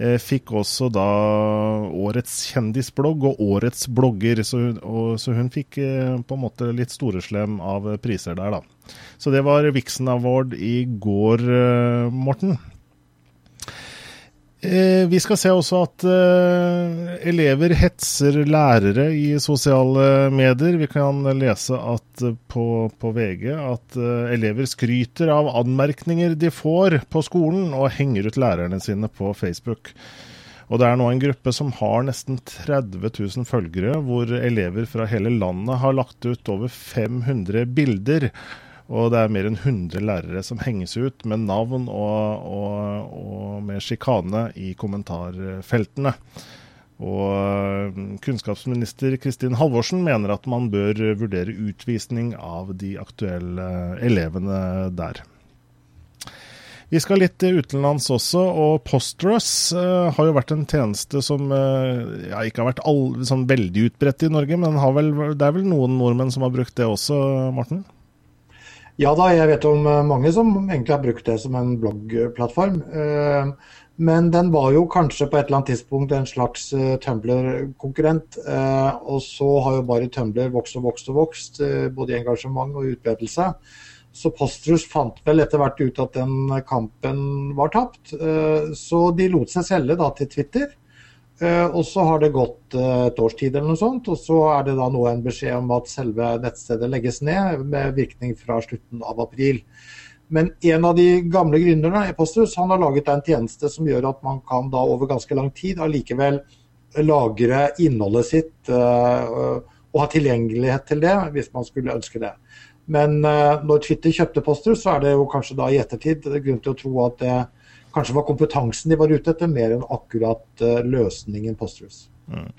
Fikk også da årets kjendisblogg og årets blogger, så hun, og, så hun fikk på en måte litt storeslem av priser der, da. Så det var Vixen Award i går, eh, Morten. Eh, vi skal se også at uh, elever hetser lærere i sosiale medier. Vi kan lese uh, på, på, VG at elever skryter av anmerkninger de får på skolen, og henger ut lærerne sine på Facebook. Og Det er nå en gruppe som har nesten 30 000 følgere, hvor elever fra hele landet har lagt ut over 500 bilder og det er mer enn 100 lærere som henges ut med navn og, og, og sjikane i kommentarfeltene. Og kunnskapsminister Kristin Halvorsen mener at man bør vurdere utvisning av de aktuelle elevene der. Vi skal litt utenlands også, og Posterous uh, har jo vært en tjeneste som ja, ikke har vært all, sånn veldig utbredt i Norge, men vel, det er vel noen nordmenn som har brukt det også, Morten? Ja da, jeg vet om eh, mange som egentlig har brukt det som en bloggplattform. Uh, men den var jo kanskje på et eller annet tidspunkt en slags Tumblr-konkurrent. Og så har jo bare Tumblr vokst og vokst og vokst, både i engasjement og utbredelse. Så Postrus fant vel etter hvert ut at den kampen var tapt. Eh, så de lot seg selge da til Twitter. Eh, og så har det gått eh, et års tid eller noe sånt, og så er det da nå en beskjed om at selve nettstedet legges ned med virkning fra slutten av april. Men en av de gamle gründerne Epostus, han har laget en tjeneste som gjør at man kan da over ganske lang tid allikevel lagre innholdet sitt og ha tilgjengelighet til det hvis man skulle ønske det. Men når Twitter kjøpte Postrus, så er det jo kanskje da i ettertid grunn til å tro at det kanskje var kompetansen de var ute etter, mer enn akkurat uh, løsningen Posterus. Mm.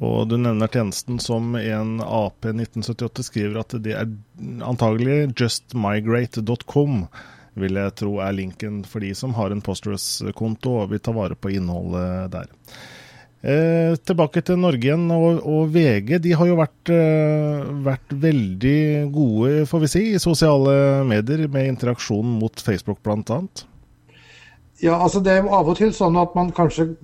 Og du nevner tjenesten som en Ap 1978 skriver at det er antagelig justmigrate.com, vil jeg tro er linken for de som har en Posterus-konto og vil ta vare på innholdet der. Eh, tilbake til Norge igjen og, og, VG. De har jo vært, eh, vært, veldig gode, får vi si, i sosiale medier med interaksjon mot Facebook bl.a. Ja, altså det er av og til sånn at man kanskje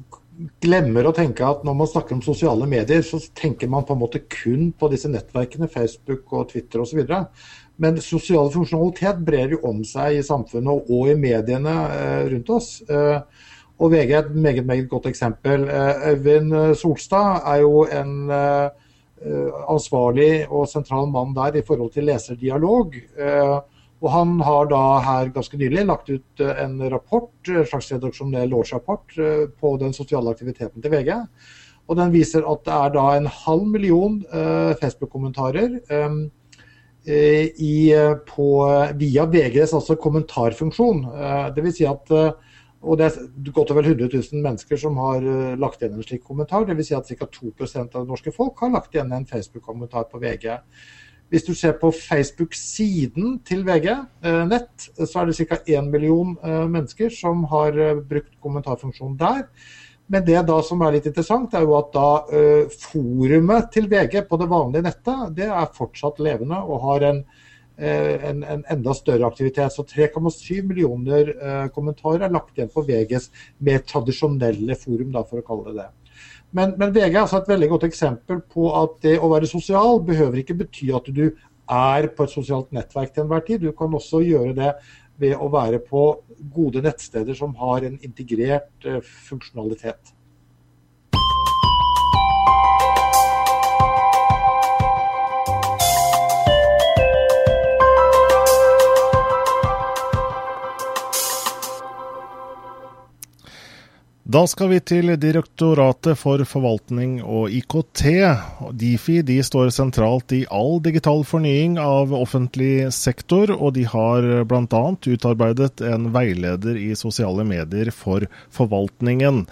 glemmer å tenke at når man snakker om sosiale medier, så tenker man på en måte kun på disse nettverkene, Facebook og Twitter osv. Men sosial funksjonalitet brer jo om seg i samfunnet og i mediene eh, rundt oss. Eh, og VG er et meget, meget godt eksempel. Eh, Øyvind Solstad er jo en ansvarlig og sentral mann der i forhold til leserdialog. Og han har da her ganske nylig lagt ut en rapport, en slags redaksjonell årsrapport på den sosiale aktiviteten til VG. Og den viser at det er da en halv million Facebook-kommentarer via VGs altså kommentarfunksjon. Det vil si at og det er godt over 100 000 mennesker som har eh, lagt igjen en slik kommentar. Dvs. Si at ca. 2% av det norske folk har lagt igjen en Facebook-kommentar på VG. Hvis du ser på Facebook-siden til VG eh, nett, så er det ca. 1 million eh, mennesker som har brukt kommentarfunksjonen der. Men det da som er litt interessant, er jo at da forumet til VG på det vanlige nettet, det er fortsatt levende og har en Eh, en, en, enda større aktivitet. Så 3,7 millioner eh, kommentarer er lagt igjen på VGs mer tradisjonelle forum, da, for å kalle det det. Men, men, VG er altså et veldig godt eksempel på at det å være sosial behøver ikke bety at du er på et sosialt nettverk til enhver tid. Du kan også gjøre det ved å være på gode nettsteder som har en integrert eh, funksjonalitet. Da skal vi til Direktoratet for forvaltning og IKT. Difi de står sentralt i all digital fornying av offentlig sektor, og de har bl.a. utarbeidet en veileder i sosiale medier for forvaltningen.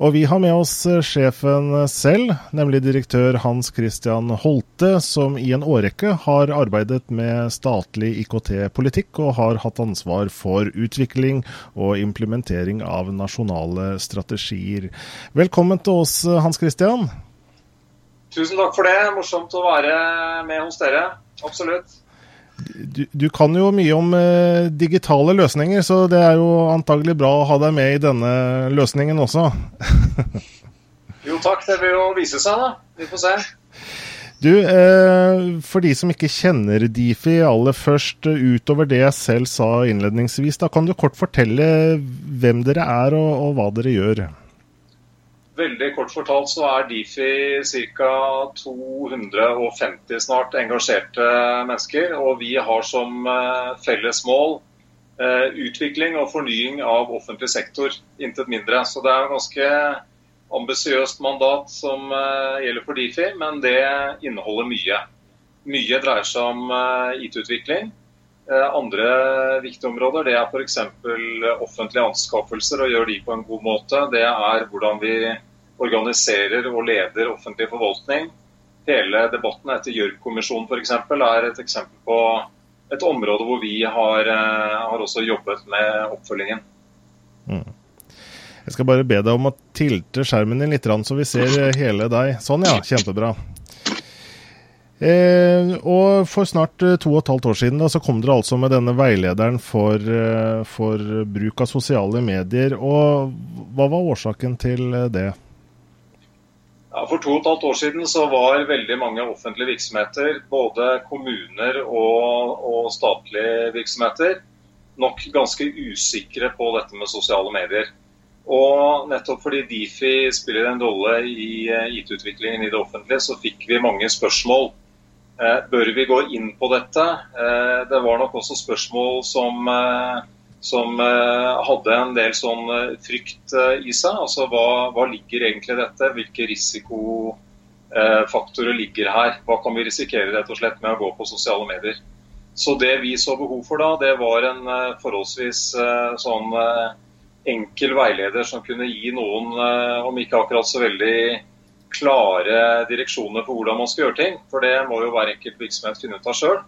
Og vi har med oss eh, sjefen selv, nemlig direktør Hans Christian Holte, som i en årrekke har arbeidet med statlig IKT-politikk og har hatt ansvar for utvikling og implementering av nasjonale strategier. Velkommen til oss, eh, Hans Christian. Tusen takk for det. Morsomt å være med hos dere. Absolutt. Du, du, kan jo mye om eh, digitale løsninger, så det er jo antagelig bra å ha deg med i denne løsningen også. jo takk, det vil jo vise seg, da. Vi får se. Du, eh, for de som ikke kjenner Difi aller først, utover det jeg selv sa innledningsvis, da kan du kort fortelle hvem dere er og, og hva dere gjør? Veldig kort fortalt så er Difi ca. 250 snart engasjerte mennesker. Og vi har som eh, felles mål eh, utvikling og fornying av offentlig sektor. Intet mindre. Så det er et ganske ambisiøst mandat som eh, gjelder for Difi, men det inneholder mye. Mye dreier seg om IT-utvikling. Andre viktige områder det er f.eks. offentlige anskaffelser og gjør de på en god måte. Det er hvordan vi organiserer og leder offentlig forvaltning. Hele debatten etter Gjørv-kommisjonen f.eks. er et eksempel på et område hvor vi har, eh, har også jobbet med oppfølgingen. Mm. Jeg skal bare be deg om å tilte skjermen din litt, så vi ser hele deg. Sånn, ja. Kjempebra. Eh, og For snart eh, to og et halvt år siden da, så kom dere altså med denne veilederen for, eh, for, bruk av sosiale medier. og Hva var årsaken til eh, det? Ja, for to og et halvt år siden så var veldig mange offentlige virksomheter, både kommuner og, og statlige virksomheter, nok ganske usikre på dette med sosiale medier. Og nettopp fordi Difi spiller en rolle i IT-utviklingen i det offentlige, så fikk vi mange spørsmål bør vi gå inn på dette? Eh, det var nok også spørsmål som, eh, som hadde en del sånn frykt i seg. Altså hva, hva ligger egentlig dette? Hvilke risikofaktorer ligger her? Hva kan vi risikere rett og slett med å gå på sosiale medier? Så det vi så behov for da, det var en forholdsvis sånn enkel veileder som kunne gi noen, om ikke akkurat så veldig klare direksjoner for hvordan man skal gjøre ting. For det må jo hver enkelt virksomhet finne ut av sjøl.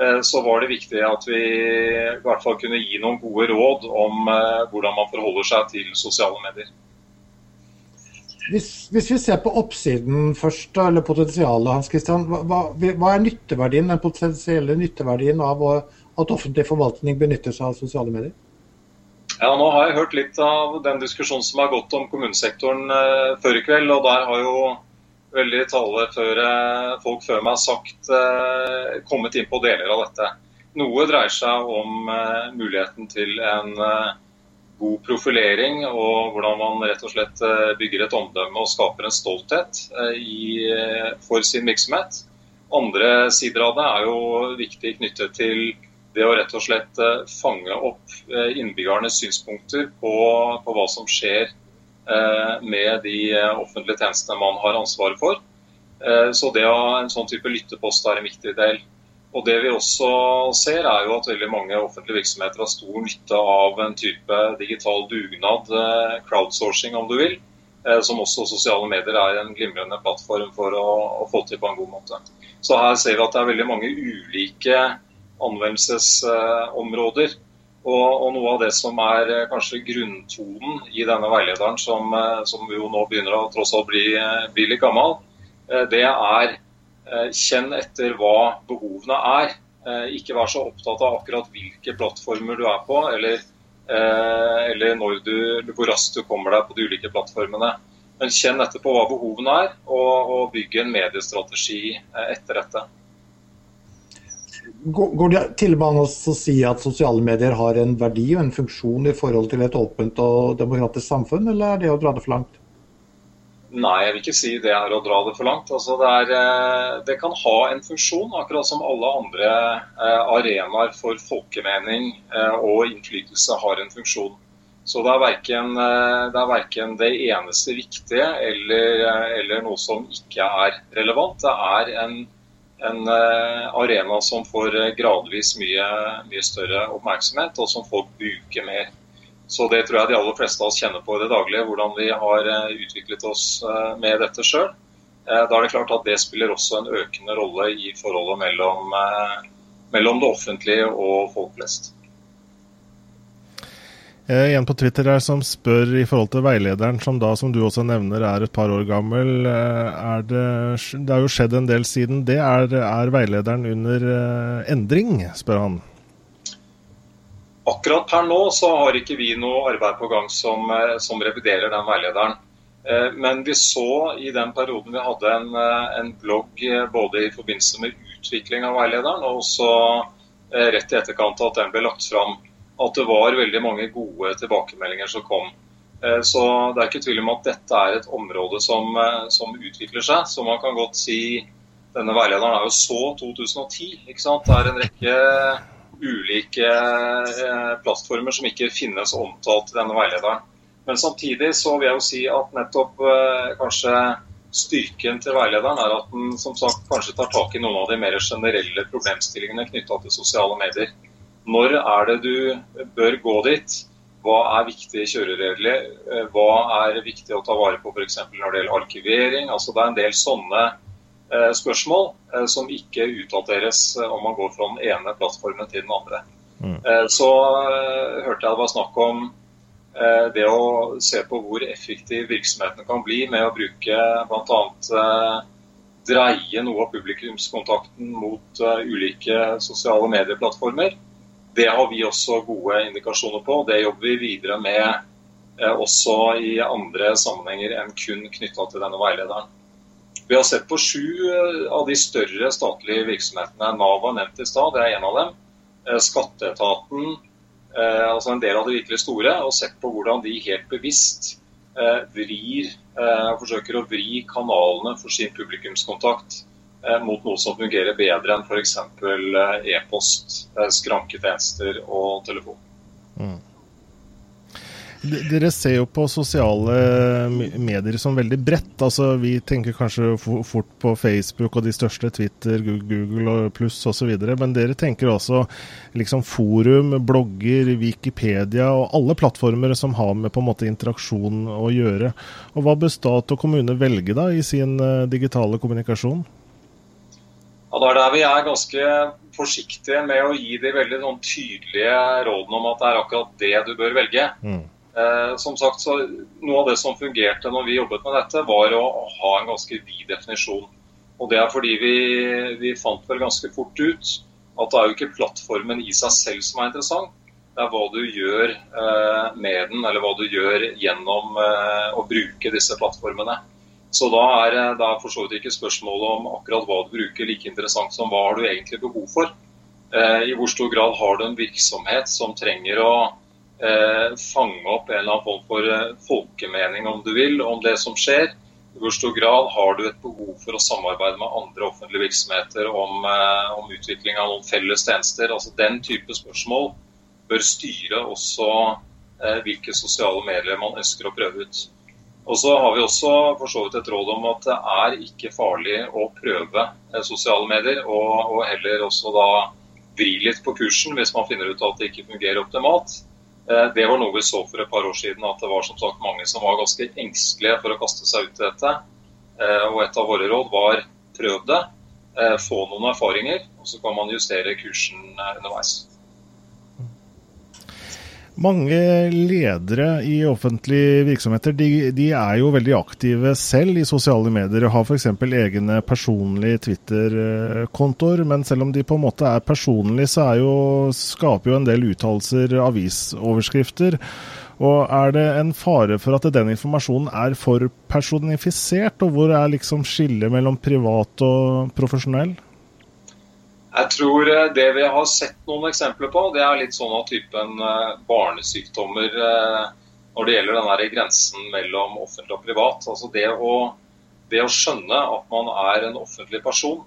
Eh, så var det viktig at vi i hvert fall kunne gi noen gode råd om eh, hvordan man forholder seg til sosiale medier. Hvis, hvis vi ser på oppsiden først, eller potensialet, Hans Christian, hva, hva, er nytteverdien, den potensielle nytteverdien av at offentlig forvaltning benytter seg av sosiale medier? Ja, Nå har jeg hørt litt av den diskusjonen som har gått om kommunesektoren eh, før i kveld. og Der har jo veldig tale før, eh, folk før meg sagt eh, kommet inn på deler av dette. Noe dreier seg om eh, muligheten til en god profilering og hvordan man rett og slett bygger et omdømme og skaper en stolthet for sin virksomhet. Andre sider av det er jo viktig knyttet til det å rett og slett eh, fange opp eh, innbyggernes synspunkter på, på hva som skjer eh, med de offentlige tjenestene man har ansvaret for. Så det å ha en sånn type lyttepost er en viktig del. Og Det vi også ser, er jo at veldig mange offentlige virksomheter har stor nytte av en type digital dugnad, crowdsourcing om du vil, som også sosiale medier er en glimrende plattform for å, å få til på en god måte. Så her ser vi at det er veldig mange ulike anvendelsesområder. Og, og, noe av det som er eh, kanskje grunntonen i denne veilederen, som, eh, som jo nå begynner å tross alt bli, eh, bli litt gammel, det er kjenn etter hva behovene er. Ikke vær så opptatt av akkurat hvilke plattformer du er på, eller, eller du, hvor raskt du kommer deg på de ulike plattformene. Men kjenn etter på hva behovene er, og, og bygg en mediestrategi etter dette. Går det til å si at sosiale medier har en verdi og en funksjon i forhold til et åpent og demokratisk samfunn, eller er det å dra det for langt? Nei, jeg vil ikke si det er å dra det for langt. Altså det, er, eh, det, kan ha en funksjon, akkurat som alle andre eh, arenaer for folkemening eh, og innflytelse har en funksjon. Så det er verken det, er verken det eneste viktige eller, eller, noe som ikke er relevant. Det er en en eh, arena som får eh, gradvis mye, mye, større oppmerksomhet, og som folk bruker mer. Så Det tror jeg de aller fleste av oss kjenner på i det daglige, hvordan vi har eh, utviklet oss med dette sjøl. Da er det klart at det spiller også en økende rolle i forholdet mellom, mellom det offentlige og folk flest. Eh, en på Twitter her som spør i forhold til veilederen, som da, som du også nevner, er et par år gammel. Eh, er det, det har jo skjedd en del siden det. Er, er veilederen under eh, endring, spør han. Akkurat per nå så har ikke vi noe arbeid på gang som, som reviderer den veilederen. Men vi så i den perioden vi hadde en, en blogg både i forbindelse med utvikling av veilederen, og også rett i etterkant at den ble lagt fram at det var veldig mange gode tilbakemeldinger som kom. Eh, så det er ikke tvil om at dette er et område som, eh, som utvikler seg. Så man kan godt si denne veilederen er jo så 2010. ikke sant? Det er en rekke ulike eh, plattformer som ikke finnes omtalt i denne veilederen. Men samtidig så vil jeg jo si at nettopp kanskje styrken til veilederen er at den som sagt kanskje tar tak i noen av de mer generelle problemstillingene knytta til sosiale medier. Når er det du bør gå dit? hva er viktige kjøreregler? Eh, hva er viktig å ta vare på f.eks. når det gjelder arkivering? Altså Det er en del sånne eh, spørsmål eh, som ikke utdateres om man går fra den ene plattformen til den andre. Mm. Så hørte jeg det var snakk om det å se på hvor effektiv virksomheten kan bli med å bruke bl.a. dreie noe av publikumskontakten mot ulike sosiale medieplattformer. Det har vi også gode indikasjoner på. Det jobber vi videre med eh, også i andre sammenhenger enn kun knytta til denne veilederen. Vi har sett på sju eh, av de større statlige virksomhetene. Nav var nevnt i stad, det er en av dem. Eh, skatteetaten, altså en del av de virkelig store, og sett på hvordan de helt bevisst vrir, forsøker å vri kanalene for sin publikumskontakt mot noe som fungerer bedre enn f.eks. Eh, e-post, eh, skranketjenester og telefon. Mm. Dere ser jo på sosiale medier som veldig bredt. altså Vi tenker kanskje fort på Facebook og de største, Twitter, Google og pluss osv. Men dere tenker også liksom forum, blogger, Wikipedia og alle plattformer som har med på en måte interaksjon å gjøre. Og Hva bør stat og kommune velge da i sin digitale kommunikasjon? Ja, Det er der vi er ganske forsiktige med å gi de veldig sånn, tydelige rådene om at det er akkurat det du bør velge. Mm. Eh, som sagt, så Noe av det som fungerte når vi jobbet med dette, var å, å ha en ganske vid definisjon. Og Det er fordi vi, vi, fant vel ganske fort ut at det er jo ikke plattformen i seg selv som er interessant. Det er hva du gjør eh, med den, eller hva du gjør gjennom eh, å bruke disse plattformene. Så da er det for så vidt ikke spørsmålet om akkurat hva du bruker like interessant som hva har du egentlig behov for. Eh, I hvor stor grad har du en virksomhet som trenger å eh, fange opp en eller annen form for eh, folkemening, om du vil, om det som skjer. I hvor stor grad har du et behov for å samarbeide med andre offentlige virksomheter om, om utvikling av noen felles tjenester. Altså Den type spørsmål bør styre også hvilke sosiale medier man ønsker å prøve ut. Og så har vi også for så vidt et råd om at det er ikke farlig å prøve eh, sosiale medier, og, og, heller også da vri litt på kursen hvis man finner ut at det ikke fungerer optimalt. Eh, det var noe vi så for et par år siden, at det var som sagt mange som var ganske engstelige for å kaste seg ut i dette. Eh, og et av våre råd var prøv det, få noen erfaringer, og så kan man justere kursen underveis. Mange ledere i offentlige virksomheter de, de, er jo veldig aktive selv i sosiale medier og har f.eks. egne personlige Twitter-kontoer. Men selv om de på en måte er personlige, så er jo, skaper jo en del uttalelser avisoverskrifter. Og Er det en fare for at den informasjonen er for personifisert? Og hvor er liksom skillet mellom privat og profesjonell? Jeg tror eh, det vi har sett noen eksempler på, det er litt sånn av typen eh, barnesykdommer eh, når det gjelder den grensen mellom offentlig og privat. Altså det å, det å skjønne at man er en offentlig person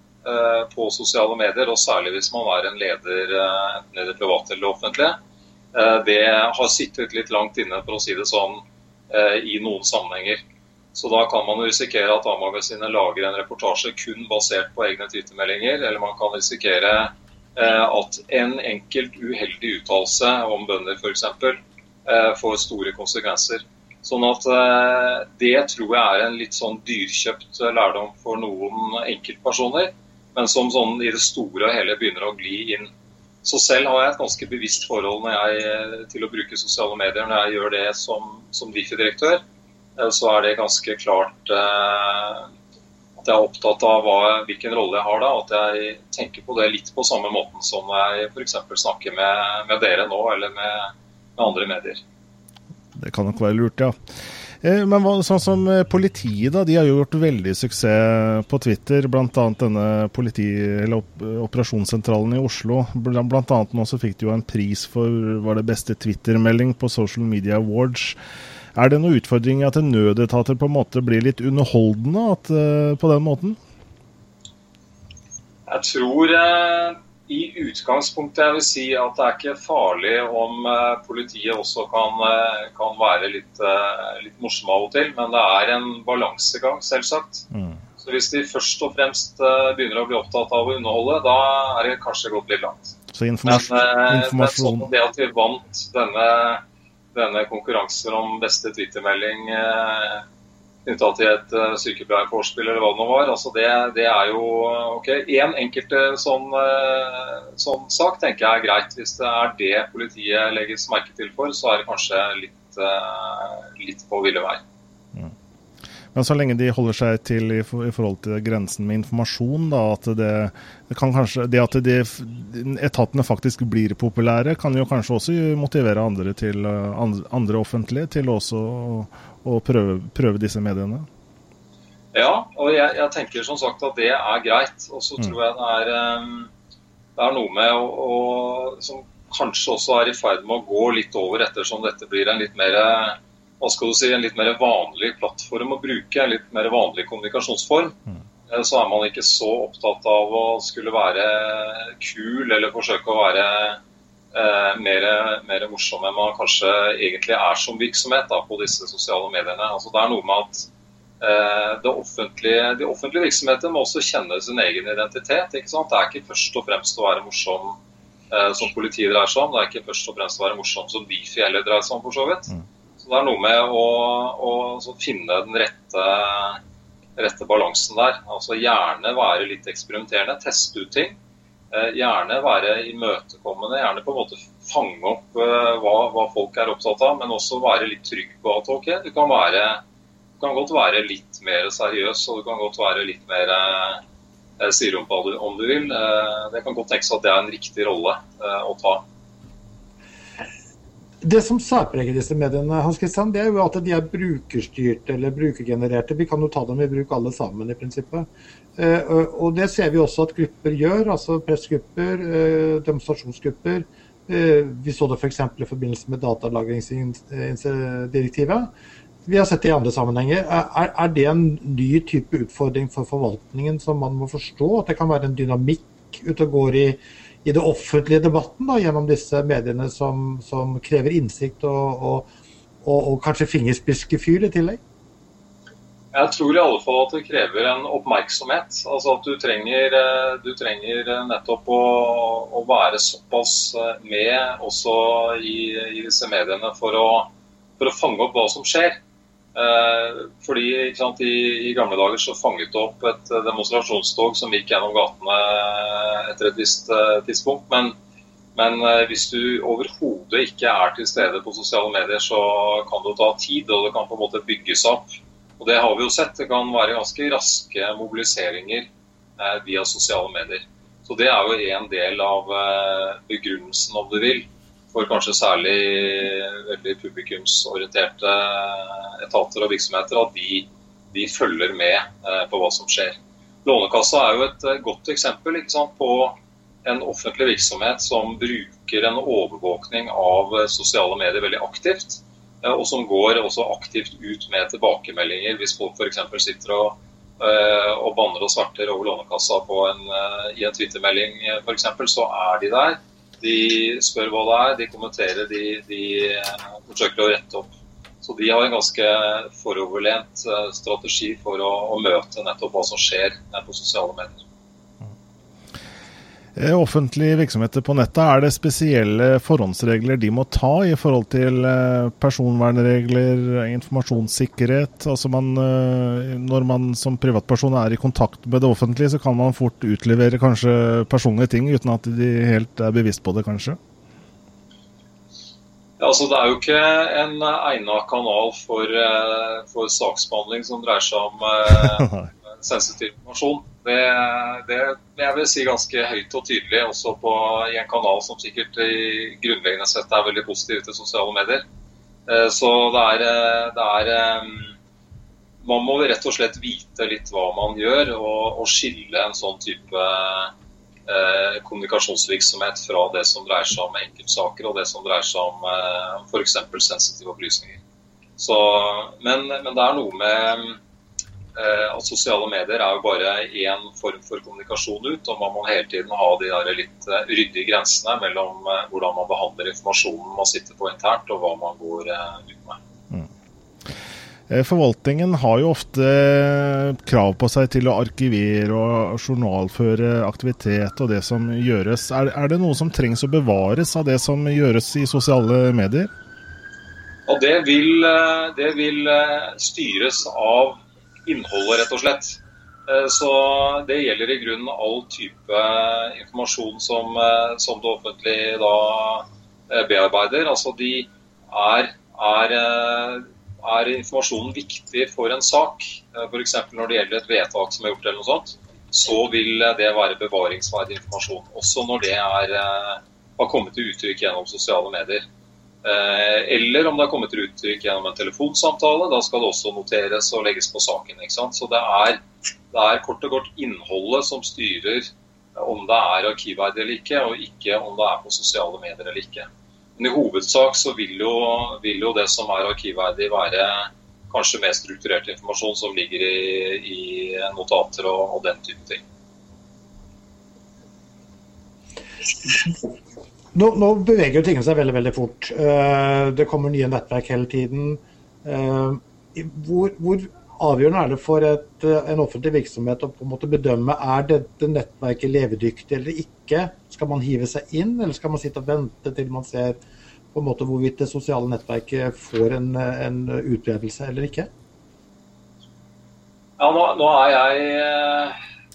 på sosiale medier, og særlig hvis man er en leder enten i det private eller det offentlige, det har sittet litt langt inne, for å si det sånn, i noen sammenhenger. Så da kan man risikere at A-magasinet lager en reportasje kun basert på egne twittermeldinger, eller man kan risikere eh, at en enkelt uheldig uttalelse om bønder f.eks. Eh, får store konsekvenser. Sånn at eh, Det tror jeg er en litt sånn dyrkjøpt lærdom for noen enkeltpersoner, men som sånn i det store og hele begynner å gli inn. Så selv har jeg et ganske bevisst forhold jeg, til å bruke sosiale medier når jeg gjør det som, som Difi-direktør. Eh, så er det ganske klart eh, at jeg er opptatt av hva, hvilken rolle jeg har da. At jeg tenker på det litt på samme måten som jeg f.eks. snakker med, med, dere nå, eller med, med, andre medier. Det kan nok være lurt, ja. Eh, men sånn som politiet, da, de har gjort veldig suksess på Twitter. Bl.a. denne politi, operasjonssentralen i Oslo. Annet nå så fikk de jo en pris for var det beste Twitter-melding på Social Media Awards. Er det noen utfordringer at nødetater på en måte blir litt underholdende at, uh, på den måten? Jeg tror uh, i utgangspunktet jeg vil si at det er ikke farlig om uh, politiet også kan, kan være litt, litt, morsomme av og til. Men det er en balansegang, selvsagt. Mm. Så hvis de først og fremst begynner å bli opptatt av å underholde, da er det kanskje gått litt langt. Så informasjon, men, informasjon. Men sånn det at vi vant denne denne konkurransen om beste twittermelding eh, knytta til et uh, sykepleierforspill eller hva det nå var. Altså det, det, er jo ok. Én enkelt sånn, uh, sånn, sak tenker jeg er greit. Hvis det er det politiet legges merke til for, så er det kanskje litt, litt på ville vei. Men så lenge de holder seg til i, forhold til grensen med informasjon, da, at det, det kan kanskje, det at de, etatene faktisk blir populære, kan jo kanskje også motivere andre, til, andre offentlige til også å å prøve, prøve, disse mediene? Ja, og jeg, jeg, tenker som sagt at det er greit. Og så mm. tror jeg det er, um, det er noe med å, å, som kanskje også er i ferd med å gå litt over ettersom dette blir en litt mer hva skal du si, en litt mer vanlig plattform å bruke, en litt mer vanlig kommunikasjonsform. Mm. Eh, så er man ikke så opptatt av å skulle være kul eller forsøke å være eh, mer, mer morsom enn man kanskje egentlig er som virksomhet da, på disse sosiale mediene. Altså, det er noe med at eh, det offentlige, de offentlige virksomheter må også kjenne sin egen identitet. Det er ikke først og fremst å være morsom eh, som politiet dreier seg om, det er ikke først og fremst å være morsom som Difi heller dreier seg om, for så vidt. Mm. Det er noe med å, å finne den rette, rette balansen der. Altså Gjerne være litt eksperimenterende, teste ut ting. Eh, gjerne være imøtekommende, gjerne på en måte fange opp eh, hva, hva, folk er opptatt av, men også være litt trygg på at ok, du kan, være, du kan godt være litt mer seriøs og du kan godt være litt mer sirumpa siderumpa om du vil. Det kan godt tenkes at det er en riktig rolle å ta. Det som særpreger disse mediene, Hans Christian, det er jo at de er brukerstyrte eller brukergenererte. Vi kan jo ta dem i bruk alle sammen, i prinsippet. Eh, og Det ser vi også at grupper gjør, altså pressgrupper, eh, demonstrasjonsgrupper. Eh, vi så det f.eks. I forbindelse med datalagringsdirektivet. Vi har sett det i andre sammenhenger. Er, er, det en ny type utfordring for forvaltningen som man må forstå? At det kan være en dynamikk ute og går i, i det offentlige debatten da, gjennom disse mediene som, som krever innsikt og, og, og, og kanskje fingerspitzgefühl i tillegg? Jeg tror i alle fall at det krever en oppmerksomhet. Altså at du trenger, eh, du trenger nettopp å, å, være såpass eh, med også i, i disse mediene for å, for å, fange opp hva som skjer. Eh, fordi sant, i, i, gamle dager så fanget du opp et demonstrasjonstog som gikk gjennom gatene etter et visst tidspunkt. Men, men hvis du overhodet ikke er til stede på sosiale medier, så kan det ta tid, og det kan på en måte bygges opp og Det har vi jo sett. Det kan være ganske raske mobiliseringer eh, via sosiale medier. Så Det er jo en del av eh, begrunnelsen, om du vil, for kanskje særlig veldig publikumsorienterte etater og virksomheter, at de, de følger med eh, på hva som skjer. Lånekassa er jo et eh, godt eksempel sant, på en offentlig virksomhet som bruker en overvåkning av eh, sosiale medier veldig aktivt og som går også aktivt ut med tilbakemeldinger hvis folk f.eks. sitter og, og banner og sverter over Lånekassa en, i en twittermelding f.eks., så er de der. De spør hva det er, de kommenterer, de, de forsøker å rette opp. Så de har en ganske foroverlent strategi for å, å møte nettopp hva som skjer på sosiale medier. Eh, offentlige virksomheter på nettet, er det spesielle forhåndsregler de må ta i forhold til eh, personvernregler, informasjonssikkerhet? Altså man, eh, når man som privatperson er i kontakt med det offentlige, så kan man fort utlevere kanskje personlige ting uten at de helt er bevisst på det, kanskje? Ja, altså Det er jo ikke en egnet kanal for, for saksbehandling som dreier seg om sensitiv informasjon. Det, det, jeg vil si ganske høyt og tydelig også på, i en kanal som sikkert i grunnleggende sett er veldig positiv til sosiale medier. Eh, så det er, eh, det er, eh, Man må rett og slett vite litt hva man gjør, og, og skille en sånn type kommunikasjonsvirksomhet fra det som dreier seg om enkeltsaker og det som dreier seg om eh, f.eks. sensitive opplysninger. Så, men, men det er noe med Eh, at sosiale medier er jo bare én form for kommunikasjon ut, og man må hele tiden ha de der litt eh, ryddige grensene mellom eh, hvordan man behandler informasjonen man sitter på internt, og hva man går ut med. Mm. Forvaltningen har jo ofte krav på seg til å arkivere og journalføre aktivitet og det som gjøres. Er, er det noe som trengs å bevares av det som gjøres i sosiale medier? Og det vil, det vil styres av innholdet, rett og slett. Så det gjelder i grunnen all type informasjon som, som det offentlige da bearbeider. Altså de er, er er informasjonen viktig for en sak, eh, f.eks. når det gjelder et vedtak som er gjort, eller noe sånt, så vil det være bevaringsverdig informasjon. Også når det er, eh, har kommet til uttrykk gjennom sosiale medier. Eh, eller om det har kommet til uttrykk gjennom en telefonsamtale. Da skal det også noteres og legges på saken. Så det er, det er kort og godt innholdet som styrer om det er arkivverdig eller ikke, og ikke om det er på sosiale medier eller ikke. Men i hovedsak så vil jo, vil jo det som er arkivverdig være kanskje mer strukturert informasjon som ligger i, i notater og, og, den type ting. Nå, nå beveger jo tingene seg veldig veldig fort. Uh, det kommer nye nettverk hele tiden. Uh, hvor, hvor, avgjørende er det for et, en offentlig virksomhet å på en måte bedømme er dette nettverket levedyktig eller ikke? Skal man hive seg inn, eller skal man sitte og vente til man ser på en måte hvorvidt det sosiale nettverket får en, en utbredelse eller ikke? Ja, nå, nå, er jeg,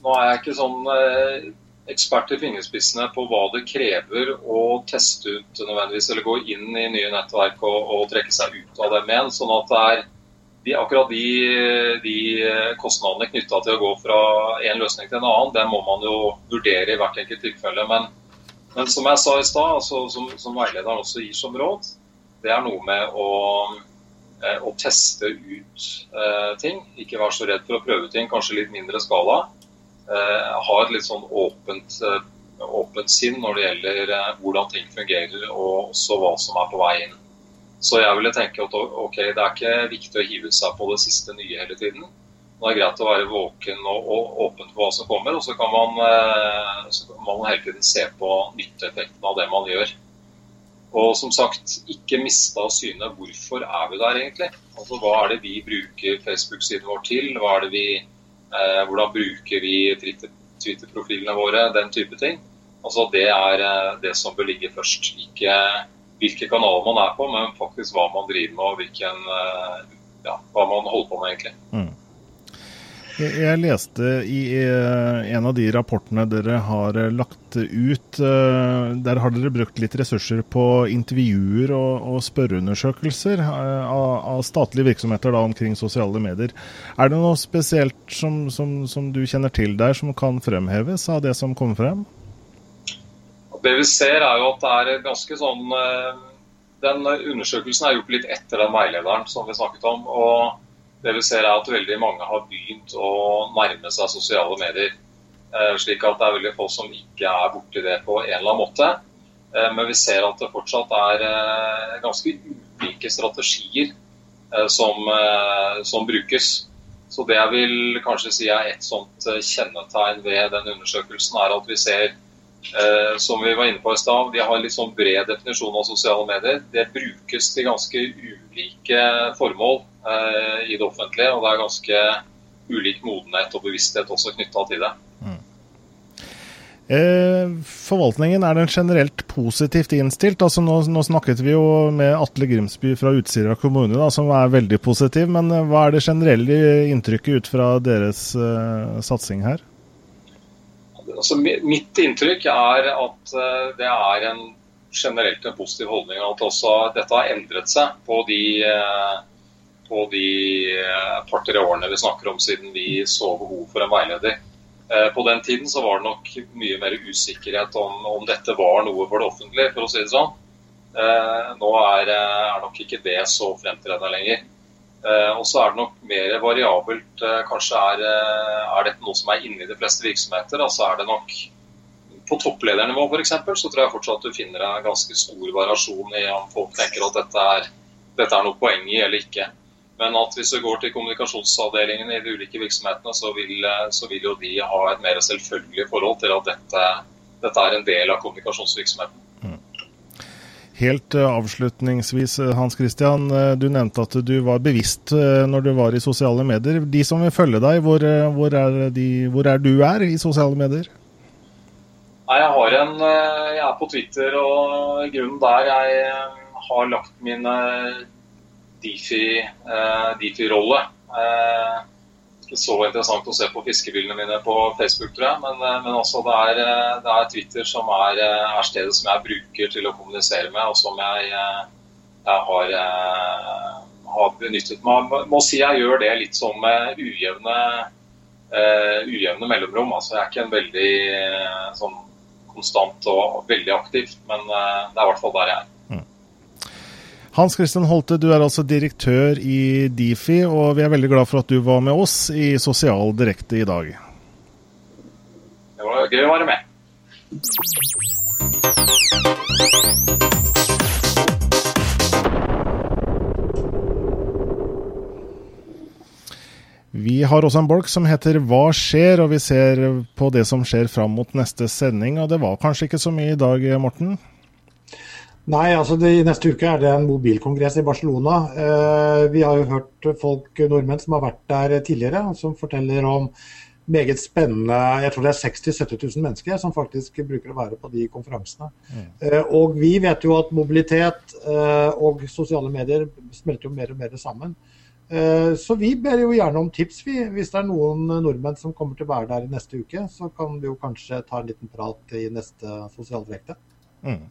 nå, er jeg, ikke sånn eh, ekspert i fingerspissene på hva det krever å teste ut nødvendigvis, eller gå inn i nye nettverk og, og trekke seg ut av dem igjen. sånn at det er de, akkurat de, de kostnadene knytta til å gå fra en løsning til en annen, det må man jo vurdere i hvert enkelt tilfelle. Men, men som jeg sa i stad, altså, som, som, veilederen også gir som råd, det er noe med å, eh, å teste ut eh, ting. Ikke være så redd for å prøve ting, kanskje litt mindre skala. Eh, ha et litt sånn åpent, eh, åpent sinn når det gjelder eh, hvordan ting fungerer, og også hva som er på vei inn. Så jeg ville tenke at ok, det er ikke viktig å hive seg på det siste nye hele tiden. Det er greit å være våken og, og åpen på hva som kommer, og så kan, man, så kan man hele tiden se på nytteeffekten av det man gjør. Og som sagt, ikke miste av syne hvorfor er vi der egentlig. Altså Hva er det vi bruker Facebook-siden vår til? Hva er det vi, hvordan bruker vi Twitter-profilene våre? Den type ting. Altså Det er eh, det som bør ligge først. Ikke hvilke kanaler man er på, men faktisk hva man driver med og hvilken, eh, ja, hva man holder på med, egentlig. Mm. Jeg leste i eh, en av de rapportene dere har eh, lagt ut. Der har dere brukt litt ressurser på intervjuer og, og spørreundersøkelser av, av, statlige virksomheter da, omkring sosiale medier. Er det noe spesielt som, som, som du kjenner til der, som kan fremheves av det som kommer frem? Det vi ser er jo at det er ganske sånn eh, Den undersøkelsen er gjort litt etter den veilederen som vi snakket om. og det vi ser er at veldig mange har begynt å nærme seg sosiale medier. Eh, slik at det er veldig få som ikke er borti det på en eller annen måte. Eh, men vi ser at det fortsatt er ganske ulike strategier som, som brukes. Så det jeg vil kanskje si er et sånt kjennetegn ved den undersøkelsen, er at vi ser eh, som vi var inne på i stad, de har litt sånn bred definisjon av sosiale medier. Det brukes til ganske ulike formål eh, i det offentlige, og det er ganske ulik modenhet og bevissthet også knytta til det. Mm. Eh, forvaltningen, er den generelt positivt innstilt? Altså nå, nå, snakket vi jo med Atle Grimsby fra Utsira kommune, da, som er veldig positiv. Men eh, hva er det generelle inntrykket ut fra deres uh, satsing her? altså, mitt inntrykk er at eh, det er en generelt en positiv holdning. At også dette har endret seg på de, eh, på de eh, par-tre årene vi snakker om siden vi så behov for en veileder. På den tiden så var det nok mye mer usikkerhet om, om dette var noe for det offentlige, for å si det sånn. Nå er, er nok ikke det så fremtredende lenger. Eh, og så er det nok mer variabelt. Eh, kanskje er, eh, er, dette noe som er inne i de fleste virksomheter. Altså er det nok På toppledernivå f.eks. så tror jeg fortsatt du finner en ganske stor variasjon i om folk tenker at dette er, dette er noe poeng i eller ikke. Men at hvis du går til kommunikasjonsavdelingen i de ulike virksomhetene, så vil, så vil jo de ha et mer selvfølgelig forhold til at dette, dette er en del av kommunikasjonsvirksomheten. Helt eh, avslutningsvis, eh, Hans Christian. Eh, du nevnte at du var bevisst når du var i sosiale medier. De som vil følge deg, hvor, hvor, er, de, hvor er, du er i sosiale medier? Nei, jeg, har en, jeg er på Twitter, og grunnen der jeg har lagt mine Difi-rolle. Difi ikke så interessant å se på fiskebildene mine på Facebook, tror jeg. Men, eh, men også det er, eh, det er, Twitter som er, er, stedet som jeg bruker til å kommunisere med, og som jeg, jeg har, har, benyttet meg Må si jeg gjør det litt sånn med ujevne, uh, ujevne mellomrom. Altså, jeg er ikke en veldig sånn konstant og veldig aktiv, men uh, det er i hvert fall der jeg er. Hans Christian Holte, du er altså direktør i Difi, og vi er veldig glad for at du var med oss i Sosial Direkte i dag. Det var gøy å være med. Vi har også en bolk som heter Hva skjer?, og vi ser på det som skjer fram mot neste sending. Og det var kanskje ikke så mye i dag, Morten? Nei, altså det, neste uke er det en mobilkongress i Barcelona. Eh, vi har jo hørt folk, nordmenn som har vært der tidligere, som forteller om meget spennende Jeg tror det er 60 000-70 000 mennesker som faktisk bruker å være på de konferansene. Mm. Eh, og vi vet jo at mobilitet eh, og sosiale medier smelter jo mer og mer sammen. Eh, så vi ber jo gjerne om tips. Vi. Hvis det er noen nordmenn som kommer til å være der i neste uke, så kan vi jo kanskje ta en liten prat i neste sosialdirekte. Mm.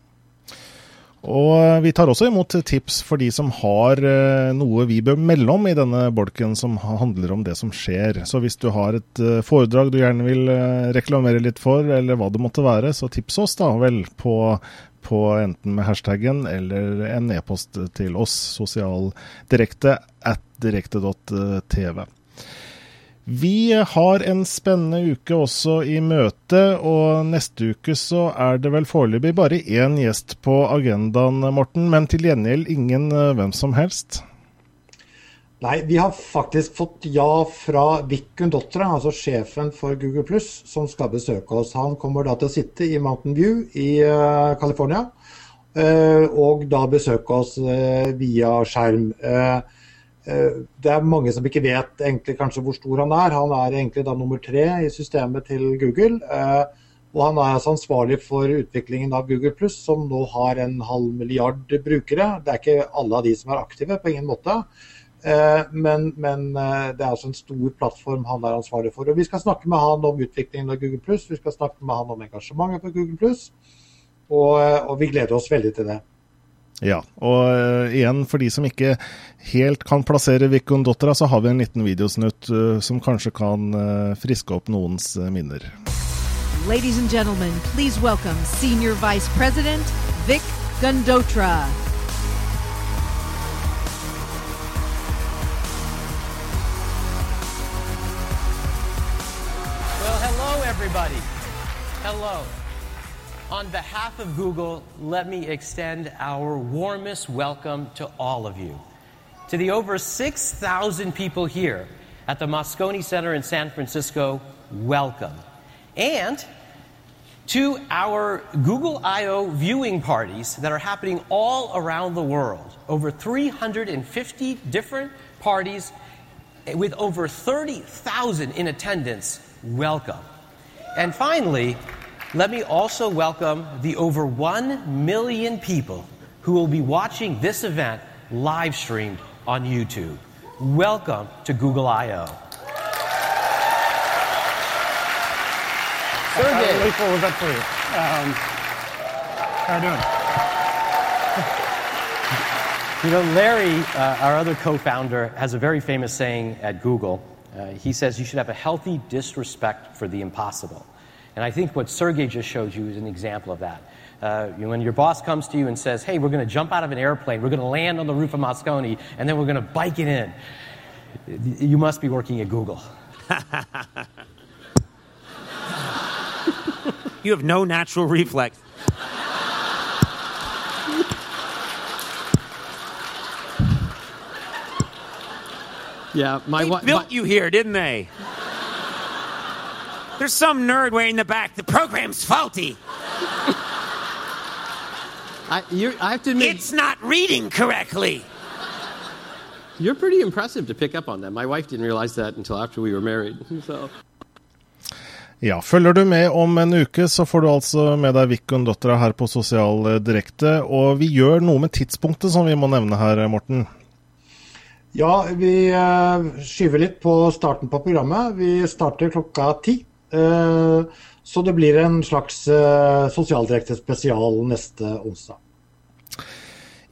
Og vi tar også imot tips for de som har eh, noe vi bør melde om i denne bolken som handler om det som skjer. Så hvis du har et eh, foredrag du gjerne vil eh, reklamere litt for, eller hva det måtte være, så tips oss da vel på, på enten med hashtaggen eller en e-post til oss, sosialdirekte at direkte.tv. Vi har en spennende uke også i møte, og neste uke så er det vel foreløpig bare én gjest på agendaen, Morten. Men til gjengjeld ingen eh, hvem som helst? Nei, vi har faktisk fått ja fra Vikun Dotra, altså sjefen for Google som skal besøke oss. Han kommer da til å sitte i Mountain View i uh, California, uh, og da besøke oss via skjerm. Eh, det er mange som ikke vet egentlig kanskje hvor stor han er. Han er egentlig da nummer tre i systemet til Google. Eh, og han er altså ansvarlig for utviklingen av Google Pluss, som nå har en halv milliard brukere. Det er ikke alle av de som er aktive, på ingen måte. Eh, men, men det er altså en stor plattform han er ansvarlig for. Og Vi skal snakke med han om utviklingen av Google Pluss, vi skal snakke med han om engasjementet på Google Pluss. Og, og vi gleder oss veldig til det. Ja, og uh, igjen, for de som ikke helt kan plassere Vikon Dottera, så har vi en liten videosnutt uh, som kanskje kan uh, friske opp noens minner. Ladies and gentlemen, please welcome Senior Vice President Vic Gundotra. Well, hello everybody. Hello. On behalf of Google, let me extend our warmest welcome to all of you. To the over 6,000 people here at the Moscone Center in San Francisco, welcome. And to our Google I.O. viewing parties that are happening all around the world. Over 350 different parties with over 30,000 in attendance. Welcome. And finally, let me also welcome the over 1 million people who will be watching this event live streamed on YouTube. Welcome to Google I.O. Sergey. Really cool was up for you. Um, how are you doing? You know, Larry, uh, our other co founder, has a very famous saying at Google. Uh, he says you should have a healthy disrespect for the impossible. And I think what Sergey just showed you is an example of that. Uh, you know, when your boss comes to you and says, hey, we're going to jump out of an airplane, we're going to land on the roof of Moscone, and then we're going to bike it in, you must be working at Google. you have no natural reflex. Yeah, my wife built my- you here, didn't they? There's some nerd way in the back. The program's faulty. I, I have to admit, it's not reading correctly. You're pretty impressive to pick up on that. My wife didn't realize that until after we were married. So. Ja, følger du med om en uke, så får du altså med deg Vikon Dottera her på Sosial Direkte. Og vi gjør noe med tidspunktet som vi må nevne her, Morten. Ja, vi eh, skyver litt på starten på programmet. Vi starter klokka ti. Eh, så det blir en slags eh, sosialdirekte spesial neste onsdag.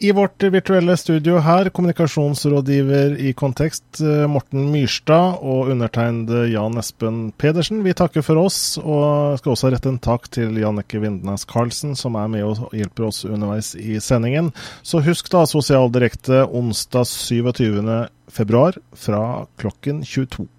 I vårt virtuelle studio her, kommunikasjonsrådgiver i Kontekst, Morten Myrstad og undertegnede Jan Espen Pedersen. Vi takker for oss, og skal også rette en takk til Jannicke Vindnes Karlsen, som er med og hjelper oss underveis i sendingen. Så husk da Sosialdirekte onsdag 27. februar fra klokken 22.